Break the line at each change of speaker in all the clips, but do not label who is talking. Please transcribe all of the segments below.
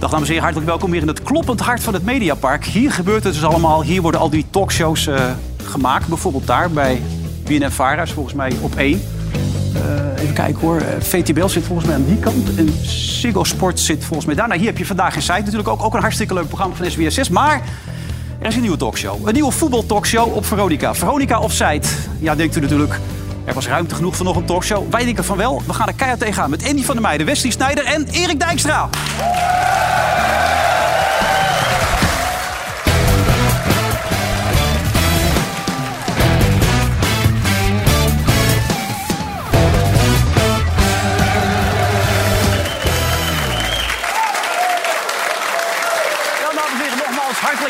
Dag dames en heren, hartelijk welkom hier in het kloppend hart van het Mediapark. Hier gebeurt het dus allemaal. Hier worden al die talkshows uh, gemaakt. Bijvoorbeeld daar bij BNN Vara volgens mij op één. Uh, even kijken hoor. Uh, VTBL zit volgens mij aan die kant. En Ziggo Sport zit volgens mij daar. Nou, hier heb je vandaag in site natuurlijk ook, ook een hartstikke leuk programma van SWS6. Maar er is een nieuwe talkshow. Een nieuwe voetbaltalkshow op Veronica. Veronica Offside. Ja, denkt u natuurlijk... Er was ruimte genoeg voor nog een talkshow. Wij denken van wel. We gaan er keihard tegenaan met Andy van der Meijden, Wesley Snijder en Erik Dijkstra.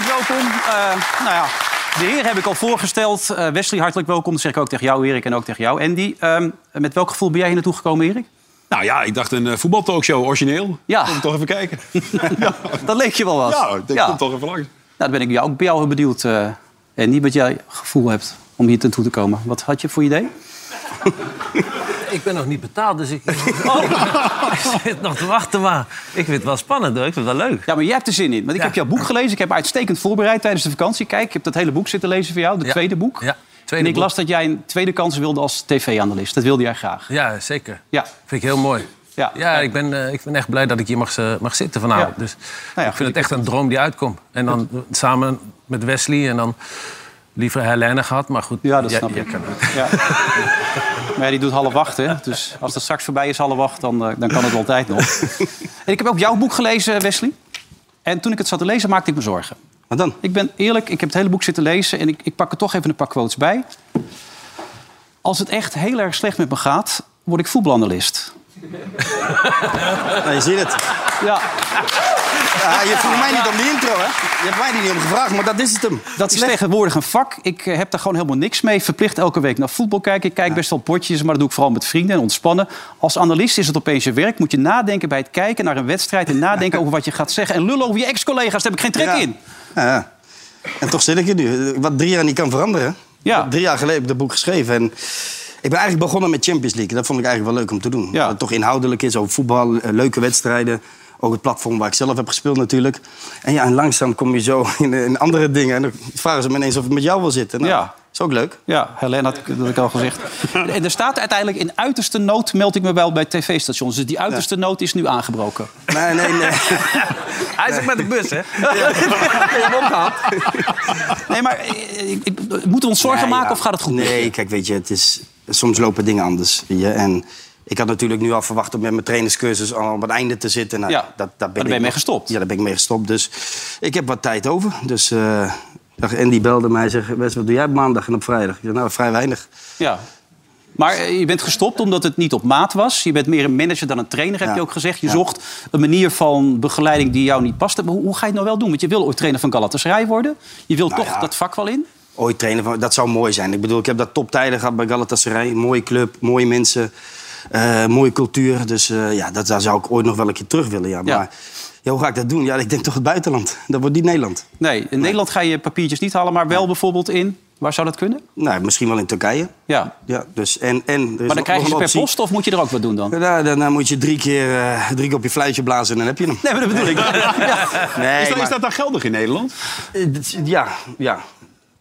welkom. Uh, nou ja, de heer heb ik al voorgesteld. Uh, Wesley, hartelijk welkom. Dat zeg ik ook tegen jou, Erik, en ook tegen jou, Andy. Uh, met welk gevoel ben jij hier naartoe gekomen, Erik?
Nou ja, ik dacht een uh, voetbaltalkshow, origineel. Ja. Kom toch even kijken.
ja. Dat leek je wel wat.
Ja, ik ja. kom toch even langs. Nou,
dan ben ik jou, ook bij jou benieuwd, uh, Andy, wat jij gevoel hebt om hier naartoe te komen. Wat had je voor idee?
ik ben nog niet betaald, dus ik, oh, ik zit nog te wachten. Maar ik vind het wel spannend hoor. Ik vind het wel leuk.
Ja, maar jij hebt er zin in. Want ik heb jouw boek gelezen. Ik heb uitstekend voorbereid tijdens de vakantie. Kijk, ik heb dat hele boek zitten lezen voor jou. De tweede boek. Ja. Tweede en ik las dat jij een tweede kans wilde als tv-analyst. Dat wilde jij graag.
Ja, zeker. Ja. Vind ik heel mooi. Ja, ja ik, ben, uh, ik ben echt blij dat ik hier mag, uh, mag zitten vanavond. Dus nou ik vind het echt een droom die uitkomt. En dan samen met Wesley en dan liever Helene gehad, maar goed.
Ja, dat snap je. Kan ja. maar die doet half acht, hè? Dus als het straks voorbij is, half acht, dan, uh, dan kan het altijd nog. en ik heb ook jouw boek gelezen, Wesley. En toen ik het zat te lezen, maakte ik me zorgen.
Wat dan?
Ik ben eerlijk, ik heb het hele boek zitten lezen... en ik, ik pak er toch even een paar quotes bij. Als het echt heel erg slecht met me gaat, word ik voetbalanalist.
nou, je ziet het. Ja. Ja, je vroeg mij niet om die intro, hè? Je hebt mij niet om gevraagd, maar dat is het hem.
Dat is tegenwoordig een vak. Ik eh, heb daar gewoon helemaal niks mee. Verplicht elke week naar voetbal kijken. Ik kijk best wel potjes, maar dat doe ik vooral met vrienden en ontspannen. Als analist is het opeens je werk. Moet je nadenken bij het kijken naar een wedstrijd... en nadenken over wat je gaat zeggen. En lullen over je ex-collega's, daar heb ik geen trek in. Ja.
En toch zit ik hier nu. Wat drie jaar niet kan veranderen. Ja. Drie jaar geleden heb ik dat boek geschreven. En ik ben eigenlijk begonnen met Champions League. Dat vond ik eigenlijk wel leuk om te doen. Ja. Dat het toch inhoudelijk is over voetbal, eh, leuke wedstrijden. Ook het platform waar ik zelf heb gespeeld natuurlijk. En ja, en langzaam kom je zo in, in andere dingen. En dan vragen ze me ineens of ik met jou wil zitten. Nou, ja. Is ook leuk.
Ja, Helene had dat ik al gezegd. En er staat uiteindelijk in uiterste nood, meld ik me wel bij tv-stations. Dus die uiterste nood is nu aangebroken.
Nee, nee, nee.
Hij is ook met de bus, hè?
Ja. gehad. Nee, maar eh, ik, ik, moeten we ons zorgen maken of gaat het goed?
Nee, kijk, weet je, het is, soms lopen dingen anders. Je, en ik had natuurlijk nu al verwacht om met mijn trainerscursus al op het einde te zitten. Nou,
ja, dat, dat ben, ben je mee gestopt?
Ja, daar ben ik mee gestopt. Dus ik heb wat tijd over. Dus uh, en die belde mij en zei, wat doe jij op maandag en op vrijdag? Ik zei, nou, vrij weinig.
Ja. Maar eh, je bent gestopt omdat het niet op maat was. Je bent meer een manager dan een trainer, heb je ook gezegd. Je zocht een manier van begeleiding die jou niet paste. hoe, hoe, ga je het nou wel doen? Want je wil ooit trainer van Galatasaray worden. Je wilt nou toch dat vak wel in?
Ooit trainer van... Dat zou mooi zijn. Ik bedoel, ik heb dat toptijden gehad bij Galatasaray. Mooie club, mooie mensen. Uh, mooie cultuur. Dus uh, ja, dat, daar zou ik ooit nog wel een keer terug willen. Ja. Maar ja. hoe ga ik dat doen? Ja, ik denk toch het buitenland. Dat wordt niet Nederland.
Nee, in Nederland ga je papiertjes niet halen, maar wel bijvoorbeeld in... Waar zou dat kunnen?
Nou, misschien wel in Turkije. Ja. ja dus, en, en
maar dan krijg je ze per post of moet je er ook wat doen dan?
Ja, dan, dan moet je drie keer, uh, drie keer op je fluitje blazen en dan heb je hem.
Nee, maar dat bedoel ik. ja.
nee,
is, dat, maar... is dat dan geldig in Nederland?
Ja, ja.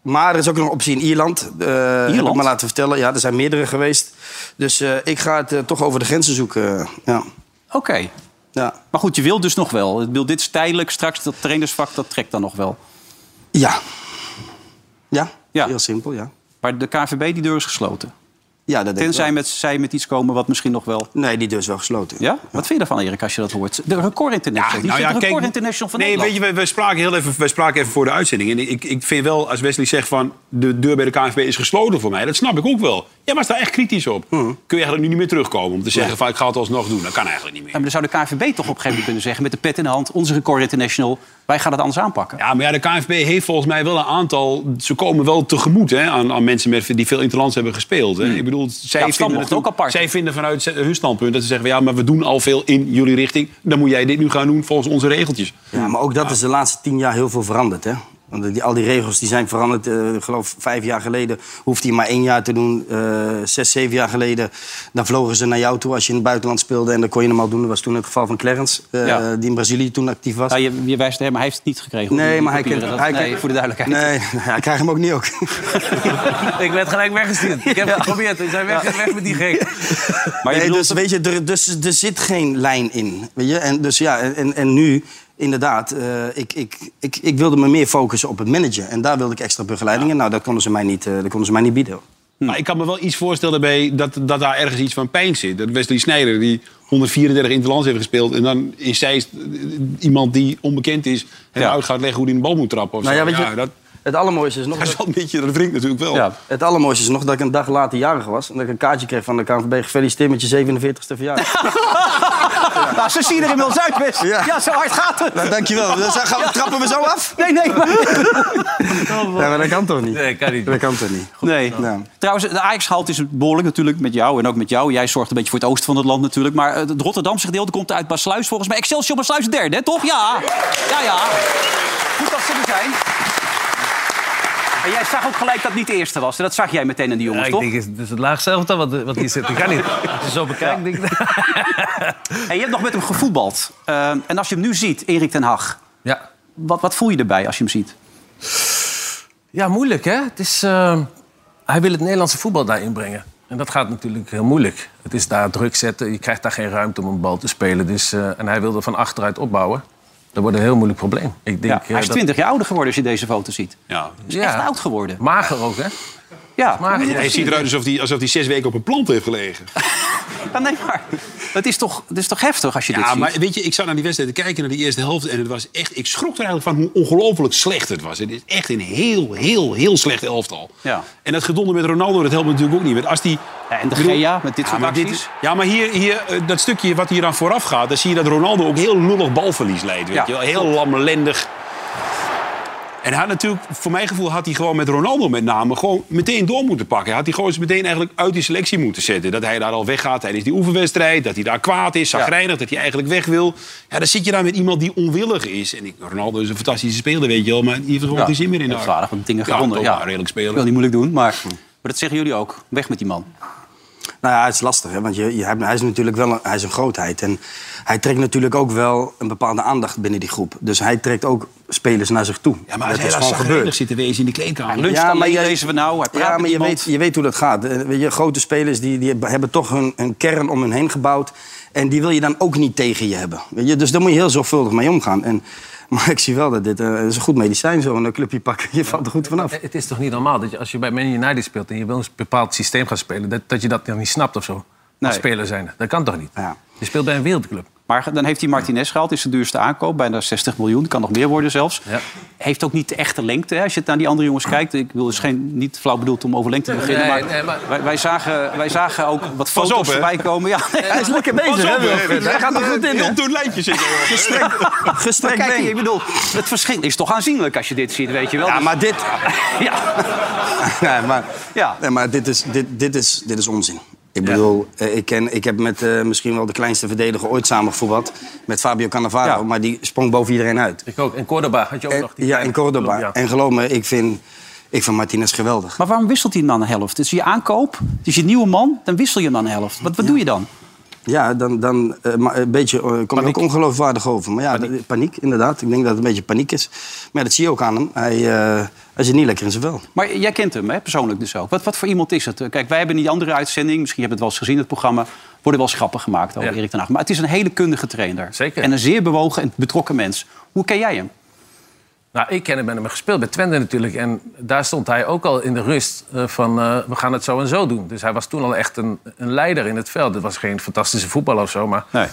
Maar er is ook nog een optie in Ierland. Uh, Ierland? Heb ik me laten vertellen. Ja, er zijn meerdere geweest. Dus uh, ik ga het uh, toch over de grenzen zoeken. ja.
Oké. Okay. Ja. Maar goed, je wilt dus nog wel. Wil dit is tijdelijk. Straks dat trainersvak, dat trekt dan nog wel.
Ja. Ja, ja. heel simpel, ja.
Maar de KVB, die deur is gesloten.
Ja, dat
Tenzij met, zij met iets komen wat misschien nog wel...
Nee, die deur is wel gesloten.
Ja? Wat vind je ervan, Erik, als je dat hoort? De Record International. Ja, nou ja, de Record International van
nee,
Nederland.
Weet je, we, we, spraken heel even, we spraken even voor de uitzending. En ik, ik vind wel, als Wesley zegt van... de deur bij de KNVB is gesloten voor mij. Dat snap ik ook wel. Ja, maar sta echt kritisch op. Hmm. Kun je eigenlijk nu niet meer terugkomen om te zeggen... van ik ga het alsnog doen. Dat kan eigenlijk niet meer.
Ja, maar dan zou de KNVB toch op een gegeven moment kunnen zeggen... met de pet in de hand, onze Record International... wij gaan het anders aanpakken.
Ja, maar ja, de KNVB heeft volgens mij wel een aantal... ze komen wel tegemoet hè, aan, aan mensen met, die veel interlands hebben gespeeld. Hè. Hmm. Ik bedoel, zij ja, vinden het ook apart. Zij vinden vanuit hun standpunt dat ze zeggen... ja, maar we doen al veel in jullie richting. Dan moet jij dit nu gaan doen volgens onze regeltjes.
Ja, maar ook dat is de laatste tien jaar heel veel veranderd. Hè? Want die, al die regels die zijn veranderd. Uh, ik geloof vijf jaar geleden hoefde hij maar één jaar te doen. Uh, zes, zeven jaar geleden dan vlogen ze naar jou toe als je in het buitenland speelde. En dan kon je hem al doen. Dat was toen het geval van Clarence, uh, die in Brazilië toen actief was.
Ja, je, je wijst hem, maar hij heeft het niet gekregen.
Nee, maar hij kent... Hij
nee, voor de duidelijkheid.
Nee, hij krijgt hem ook niet ook.
ik werd gelijk weggestuurd. Ik heb het geprobeerd. We zijn weg, weg met die gek.
Maar nee, dus, weet je, er, dus, er zit geen lijn in. Weet je? En, dus ja, en, en nu inderdaad, uh, ik, ik, ik, ik wilde me meer focussen op het managen. En daar wilde ik extra begeleiding. Ja. Nou, dat konden ze mij niet, uh, dat konden ze mij niet bieden.
Hm. Maar ik kan me wel iets voorstellen bij dat, dat daar ergens iets van pijn zit. Dat Wesley Sneijder, die 134 interlands heeft gespeeld... en dan in Zeist iemand die onbekend is... en ja. uit gaat leggen hoe hij een bal moet trappen. Of
nou,
zo.
Ja, weet je, dat... Het allermooiste is nog...
Dat is wel een beetje, dat natuurlijk wel.
Ja, het allermooiste is nog dat ik een dag later jarig was... en dat ik een kaartje kreeg van de KNVB... gefeliciteerd met je 47ste verjaardag.
ja. Nou, ze zien er inmiddels uit, best. Ja. ja, zo hard gaat het.
Nou, dankjewel. Dan gaan we, trappen we zo af?
Nee, nee. Maar...
ja, maar dat kan toch niet?
Nee, kan niet.
Dat kan toch niet?
Nee. Nou. Trouwens, de Ajax-halt is behoorlijk natuurlijk met jou en ook met jou. Jij zorgt een beetje voor het oosten van het land natuurlijk. Maar het Rotterdamse gedeelte komt uit Basluis volgens mij. Excelsior Basluis derde, hè, toch? Ja. Ja, ja. Goed dat ze er zijn. En jij zag ook gelijk dat het niet de eerste was. Dat zag jij meteen aan die jongens,
ja,
toch?
Ik denk, het is het laagste elftal wat, wat hier zit. Dat kan niet. Als je zo bekijkt, denk ik...
En je hebt nog met hem gevoetbald. Uh, en als je hem nu ziet, Erik ten Hag...
Ja.
Wat, wat voel je erbij als je hem ziet?
Ja, moeilijk, hè? Het is, uh, hij wil het Nederlandse voetbal daarin brengen. En dat gaat natuurlijk heel moeilijk. Het is daar druk zetten. Je krijgt daar geen ruimte om een bal te spelen. Dus, uh, en hij wil er van achteruit opbouwen. Dat wordt een heel moeilijk probleem. Ik denk,
ja, hij is 20 jaar ouder geworden als je deze foto ziet.
Ja.
Hij is echt oud geworden.
Mager ook, hè?
Ja,
maar hij ziet eruit alsof hij, alsof hij zes weken op een plant heeft gelegen.
ja, nee, maar het is, toch, het is toch heftig als je
ja,
dit ziet?
Ja, maar weet je, ik zat naar die wedstrijd te kijken, naar die eerste helft... en het was echt, ik schrok er eigenlijk van hoe ongelooflijk slecht het was. Het is echt een heel, heel, heel slecht elftal.
Ja.
En dat gedonder met Ronaldo, dat helpt natuurlijk ook niet. Want als die,
ja, en de Gea met dit soort.
Dit, ja, maar hier, hier, dat stukje wat hier aan vooraf gaat... dan zie je dat Ronaldo ook heel lullig balverlies leidt. Weet je wel? Heel lamlendig. En hij had natuurlijk, voor mijn gevoel, had hij gewoon met Ronaldo met name gewoon meteen door moeten pakken. Had hij gewoon eens meteen eigenlijk uit die selectie moeten zetten. Dat hij daar al weggaat tijdens die oefenwedstrijd. Dat hij daar kwaad is, zagrijnig, dat hij eigenlijk weg wil. Ja, dan zit je daar met iemand die onwillig is. En ik, Ronaldo is een fantastische speler, weet je wel. Maar die heeft gewoon geen zin meer in.
Ja, wat dingen
ja,
gewonnen. Ja,
redelijk
Ik wil
spelen.
niet moeilijk doen, maar, maar dat zeggen jullie ook. Weg met die man.
Nou ja, het is lastig, hè? want je, je, hebt- hij is natuurlijk wel een, hij is een grootheid. En hij trekt natuurlijk ook wel een bepaalde aandacht binnen die groep. Dus hij trekt ook spelers naar zich toe.
Ja, maar
dat is gewoon gebeurd.
zit te wezen in de kleedkamer.
Lunch
Ja,
ja,
maar jij-
lezen we nou. Hij praat
Ja, maar je weet, je weet hoe dat gaat. Eh, je, grote spelers die, die hebben toch hun, een kern om hun heen gebouwd. En die wil je dan ook niet tegen je hebben. Weet je? Dus daar moet je heel zorgvuldig mee omgaan. En, maar ik zie wel dat dit eh, is een goed medicijn, zo'n clubje pakken. Je valt er goed vanaf.
Het is toch niet normaal dat je, als je bij Man United speelt... en je wil een bepaald systeem gaan spelen... dat, dat je dat dan niet snapt of zo?
Nee.
Als speler zijn. Dat kan toch niet?
Ja.
Je speelt bij een wereldclub.
Maar dan heeft hij Martinez gehaald. is de duurste aankoop. Bijna 60 miljoen. Kan nog meer worden zelfs.
Ja.
Heeft ook niet de echte lengte. Hè? Als je het naar die andere jongens kijkt. Ik wil dus geen, niet flauw bedoeld om over lengte te beginnen.
Nee,
maar,
nee, maar-
Wij, wij, zagen, wij zagen ook wat foto's
op,
voorbij komen. Ja, nee,
Hij is lekker bezig, hè. Hij gaat er goed in?
Heel doen lijntjes zitten.
maar
Gestrekt
kijk, ik bedoel, het verschil is toch aanzienlijk als je dit ziet, weet je wel.
Ja,
Dus-
maar dit...
ja.
Ja, maar,
Ja.
nee, maar dit, is, dit, dit, is, dit is onzin. Ik bedoel, eh, ik, ken, ik heb met eh, misschien wel de kleinste verdediger ooit samengevoetbald. Met Fabio Cannavaro,
Ja.
maar die sprong boven iedereen uit.
Ik ook. In Cordoba had je ook
En-
nog die
ja, in Cordoba.
club, ja.
En geloof me, ik vind, ik vind Martinez geweldig.
Maar waarom wisselt hij dan een helft? Het is je aankoop, het is je nieuwe man, dan wissel je hem dan een helft. Wat, wat doe je dan?
Ja, dan, dan eh, maar een beetje, eh, kom je ook ongeloofwaardig over. Maar ja, paniek. paniek, inderdaad. Ik denk dat het een beetje paniek is. Maar ja, dat zie je ook aan hem. Hij, eh, hij zit niet lekker in zijn vel.
Maar jij kent hem hè, persoonlijk dus ook. Wat, wat voor iemand is het? Kijk, wij hebben in die andere uitzending, misschien heb je het wel eens gezien, het programma, worden wel eens grappen gemaakt over
Ja.
Erik ten Hag. Maar het is een hele kundige trainer.
Zeker.
En een zeer bewogen en betrokken mens. Hoe ken jij hem?
Nou, ik ken hem met hem gespeeld bij Twente natuurlijk. En daar stond hij ook al in de rust eh, van eh, we gaan het zo en zo doen. Dus hij was toen al echt een, een leider in het veld. Het was geen fantastische voetballer of zo, maar
Nee.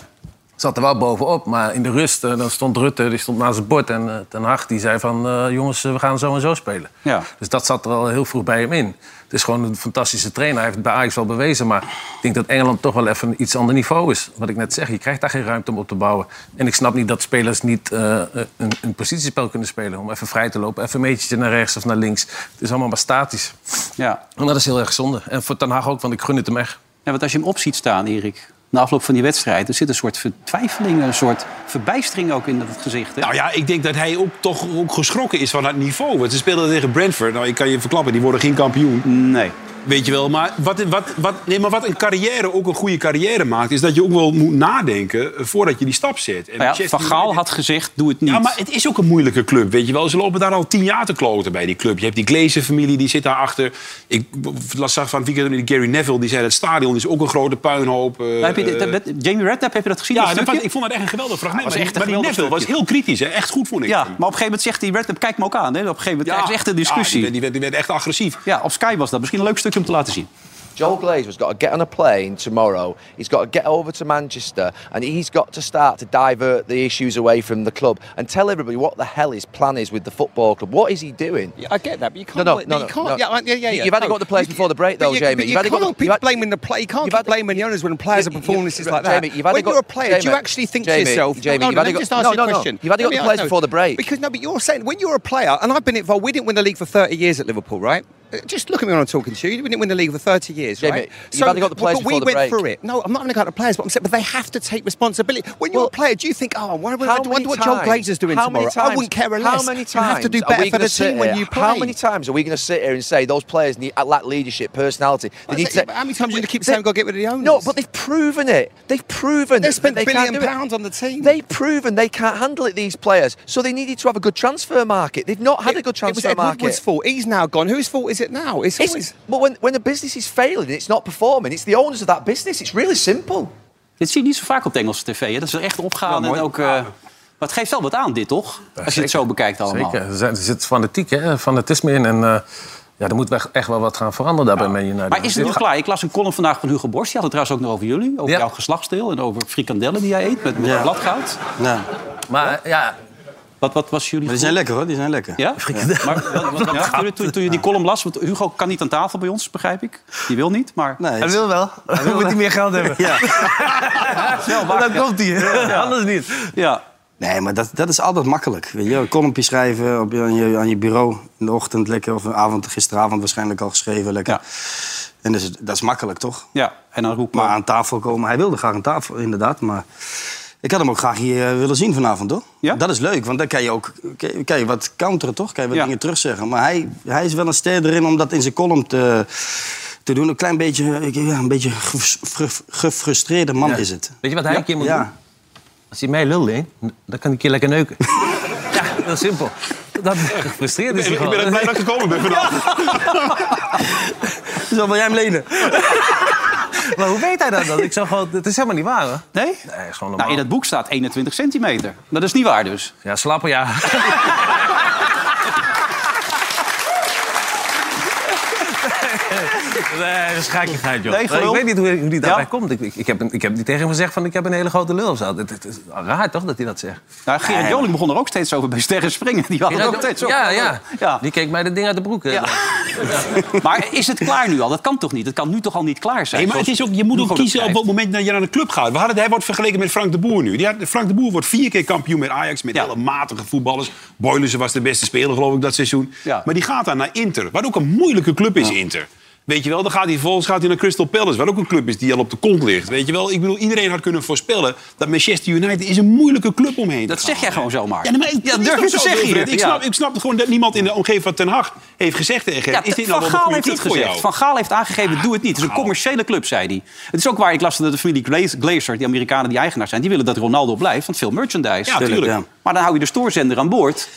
Zat er wel bovenop. Maar in de rust eh, dan stond Rutte, die stond naast het bord. En eh, Ten Hag die zei van eh, jongens, we gaan zo en zo spelen.
Ja.
Dus dat zat er al heel vroeg bij hem in. Het is gewoon een fantastische trainer. Hij heeft het bij Ajax wel bewezen. Maar ik denk dat Engeland toch wel even een iets ander niveau is. Wat ik net zeg, je krijgt daar geen ruimte om op te bouwen. En ik snap niet dat spelers niet een, een positiespel kunnen spelen. Om even vrij te lopen, even een metertje naar rechts of naar links. Het is allemaal maar statisch.
Ja.
En dat is heel erg zonde. En voor Ten Hag ook, want ik gun het hem echt.
ja, want als je hem op ziet staan, Erik, na afloop van die wedstrijd. Er zit een soort vertwijfeling, een soort verbijstering ook in het gezicht. Hè?
Nou ja, ik denk dat hij ook toch ook geschrokken is van het niveau. Want ze speelden tegen Brentford. Nou, ik kan je verklappen, die worden geen kampioen.
Nee.
Weet je wel, maar wat, wat, wat, nee, maar wat een carrière ook een goede carrière maakt... is dat je ook wel moet nadenken voordat je die stap zet.
En ja, Van Gaal had gezegd, doe het niet.
Ja, maar het is ook een moeilijke club, weet je wel. Ze lopen daar al tien jaar te kloten bij die club. Je hebt die Glazer-familie, die zit daarachter. Ik las zag van weekend die Gary Neville, die zei... het stadion is ook een grote puinhoop. Uh,
heb je, dat, Jamie Redknapp, heb je dat gezien?
Ja, dat ik vond dat echt een geweldig fragment. was echt maar die Neville was heel kritisch, hè? echt goed vond ik.
Ja, maar op een gegeven moment zegt die Redknapp, kijk me ook aan. Hè? Op een gegeven moment ja, is echt een discussie.
Ja, die, werd, die werd echt agressief.
Ja, op Sky was dat misschien een leuk stukje om te laten zien.
Joel Glazer's got to get on a plane tomorrow. He's got to get over to Manchester and he's got to start to divert the issues away from the club and tell everybody what the hell his plan is with the football club. What is he doing?
Yeah, I get that, but you can't.
No, no, no,
you can't.
no.
Yeah, yeah, yeah,
You've had to go to the players before the break, though,
you,
Jamie.
You
you've had
can't
to go,
keep blaming the play. You can't keep blaming the owners when players are performing like that.
Jamie, you've had
when
to go,
you're a player,
Jamie,
do you actually think
Jamie,
to yourself?
Jamie,
no,
you've
no,
had to go,
just ask
no,
you
no,
a
no.
question.
You've had to go to the players before the break.
Because no, but you're saying when you're a player, and I've been involved. We didn't win the league for 30 years at Liverpool, right? Just look at me when I'm talking to you. You didn't win the league for 30 years,
Jamie,
right?
you've had to go to the players
but we went
break.
through it. No, I'm not going to go the players, but I'm saying, but they have to take responsibility. When you're
Well,
a player, do you think, oh, why would I
How
do
many
what Joe
times-
Glazer's doing tomorrow? I wouldn't care less.
How many
You have to do better for the team when you play.
How many times are we going to sit here and say those players need lack leadership, personality? They need to,
how many times are you going to keep saying, go get rid of the owners?
No, but they've proven it. They've proven
They spent
they
a billion pounds on the team.
They've proven they can't handle it. These players, so they needed to have a good transfer market. They've not had a good transfer market.
it was
transfer
Ed
market.
Woodward's fault. He's now gone. Whose fault is it now? It's,
It's-
always.
but when, when a business is failing it's not performing, it's the owners of that business. It's really simple.
Dit zie je niet zo vaak op de Engelse tv. Hè? Dat ze er echt opgaan. en ook, eh, maar het geeft wel wat aan, dit toch? Als je het zo bekijkt allemaal.
Zeker. Er, zit fanatiek, hè? fanatisme in. En uh, ja, er moet echt, echt wel wat gaan veranderen daar bij Man United.
Maar is het nu klaar? Ik las een column vandaag van Hugo Borst. Die had het trouwens ook nog over jullie. Over
Ja.
jouw geslachtsdeel en over frikandellen die jij eet met, met
Ja.
bladgoud.
Ja.
Maar ja,
Wat, wat was jullie
Maar die zijn lekker hoor, die zijn lekker.
Ja? Maar wat, wat, wat- toen, toen, toen je die column las, want Hugo kan niet aan tafel bij ons, begrijp ik. Die wil niet, maar...
Nee,
hij wil wel. Hij moet niet meer geld hebben.
Ja.
Dan komt hij. Anders niet.
Ja.
Nee, maar dat, dat is altijd makkelijk. Weet je, een columnje schrijven op je, aan, je, aan je bureau in de ochtend lekker. Of een avond, gisteravond waarschijnlijk al geschreven lekker.
Ja.
En dat is, dat is makkelijk, toch?
ja, en dan roepen
Maar aan tafel komen. Hij wilde graag aan tafel, inderdaad. Maar ik had hem ook graag hier eh, willen zien vanavond, hoor.
Ja?
Dat is leuk, want dan kan je ook kan, je wat counteren, toch? Kan je wat
Ja.
dingen terugzeggen. Maar hij, hij is wel een ster erin om dat in zijn column te, te doen. Een klein beetje, ja, een beetje gefrus- gefrustreerde man is het.
Weet je wat hij een keer moet doen? Als hij mij lul in, dan kan een keer lekker neuken. ja, heel simpel. Dat gefrustreerd is hij
Ik ben
gewoon.
er blij dat ik gekomen ben vandaag.
Zo wil jij hem lenen?
Maar hoe weet hij dat dan? Ik zou gewoon, het is helemaal niet waar, hoor.
Nee?
Nee, is gewoon normaal.
Nou, in het boek staat 21 centimeter. Dat is niet waar dus.
Ja, slappen, ja. Nee, dat is gekkigheid, joh.
Nee,
ik
gelul.
weet niet hoe, hoe die daarbij
Ja?
komt. Ik, ik, ik heb, ik heb niet tegen hem gezegd van ik heb een hele grote lul of zo. Het, het is raar toch dat hij dat zegt.
Nou, Gerard Joling begon er ook steeds over bij Sterren Springen. Die had het ook steeds over.
ja, ja,
Ja.
Die keek mij de ding uit de broek.
Ja. Maar is het klaar nu al? Dat kan toch niet? Het kan nu toch al niet klaar zijn?
Nee, maar het is ook, je moet ook kiezen op wat moment dat je naar de club gaat. We hadden, hij wordt vergeleken met Frank de Boer nu. Die had, Frank de Boer wordt vier keer kampioen met Ajax. Met
Ja.
hele matige voetballers. Boylussen was de beste speler, geloof ik, dat seizoen.
Ja.
Maar die gaat dan naar Inter. Wat ook een moeilijke club is, Inter. Weet je wel, dan gaat hij vervolgens gaat hij naar Crystal Palace. Wat ook een club is die al op de kont ligt. Weet je wel, ik bedoel, iedereen had kunnen voorspellen... dat Manchester United is een moeilijke club omheen
Dat
te
zeg jij gewoon zomaar.
Ja, maar,
Ja,
dat
durf je te zeggen hier.
Ik snap, ik snap gewoon dat niemand in de omgeving van Ten Hag heeft gezegd tegen hem...
Ja,
is dit
Van
nou wel
Gaal
een
heeft het gezegd. Van Gaal heeft aangegeven, doe het niet. Het is een commerciële club, zei hij. Het is ook waar ik las dat de familie Glazer, die Amerikanen die eigenaar zijn... die willen dat Ronaldo blijft, want veel merchandise.
Ja, tuurlijk.
ja.
Maar dan hou je de stoorzender aan boord.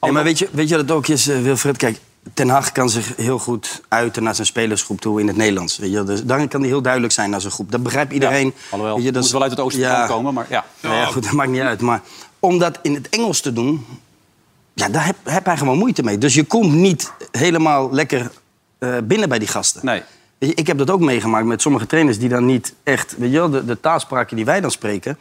Nee, maar weet je, weet je het ook is, eh, Wilfred? Kijk, Ten Hag kan zich heel goed uiten naar zijn spelersgroep toe in het Nederlands. Weet je? Dus daarin kan hij heel duidelijk zijn naar zijn groep. Dat begrijpt iedereen.
Ja, alhoewel,
Weet je, dat
moet
is-
wel uit het oosten
Ja.
komen, maar ja.
Nou ja, goed, dat maakt niet uit. Maar om dat in het Engels te doen, ja, daar heb, heb hij gewoon moeite mee. Dus je komt niet helemaal lekker eh, binnen bij die gasten.
Nee.
Weet je, Ik heb dat ook meegemaakt met sommige trainers die dan niet echt... Weet je wel, de, de taalspraken die wij dan spreken...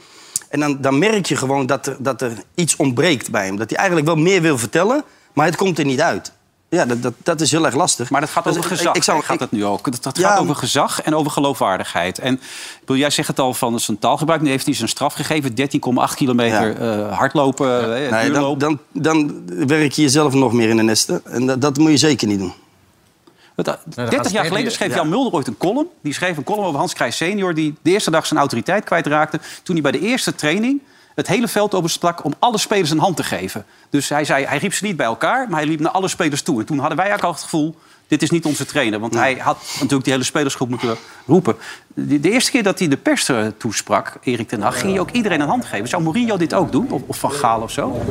En dan, dan merk je gewoon dat er, dat er iets ontbreekt bij hem. Dat hij eigenlijk wel meer wil vertellen, maar het komt er niet uit. Ja, dat, dat, dat is heel erg lastig.
Maar dat gaat
Dus
over
ik-
gezag.
ik zou-
gaat
ik-
het nu ook. Dat, dat
Ja.
gaat over gezag en over geloofwaardigheid. En bedoel, jij zegt het al van zijn taalgebruik. Nu heeft hij zijn straf gegeven. 13,8 kilometer eh, hardlopen, eh,
Nee, dan, dan, dan werk je jezelf nog meer in de nesten. En dat, dat moet je zeker niet doen.
30 jaar geleden schreef Jan Mulder ooit een column. Die schreef een column over Hans Krijs senior... die de eerste dag zijn autoriteit kwijtraakte... toen hij bij de eerste training het hele veld overstak om alle spelers een hand te geven. Dus hij zei, hij riep ze niet bij elkaar, maar hij liep naar alle spelers toe. En toen hadden wij eigenlijk al het gevoel, dit is niet onze trainer. Want hij had natuurlijk die hele spelersgroep moeten roepen. De, de eerste keer dat hij de pers uh, toesprak, Erik ten Hag... ging hij ook iedereen een hand geven. Zou Mourinho dit ook doen? Of, of Van Gaal of zo?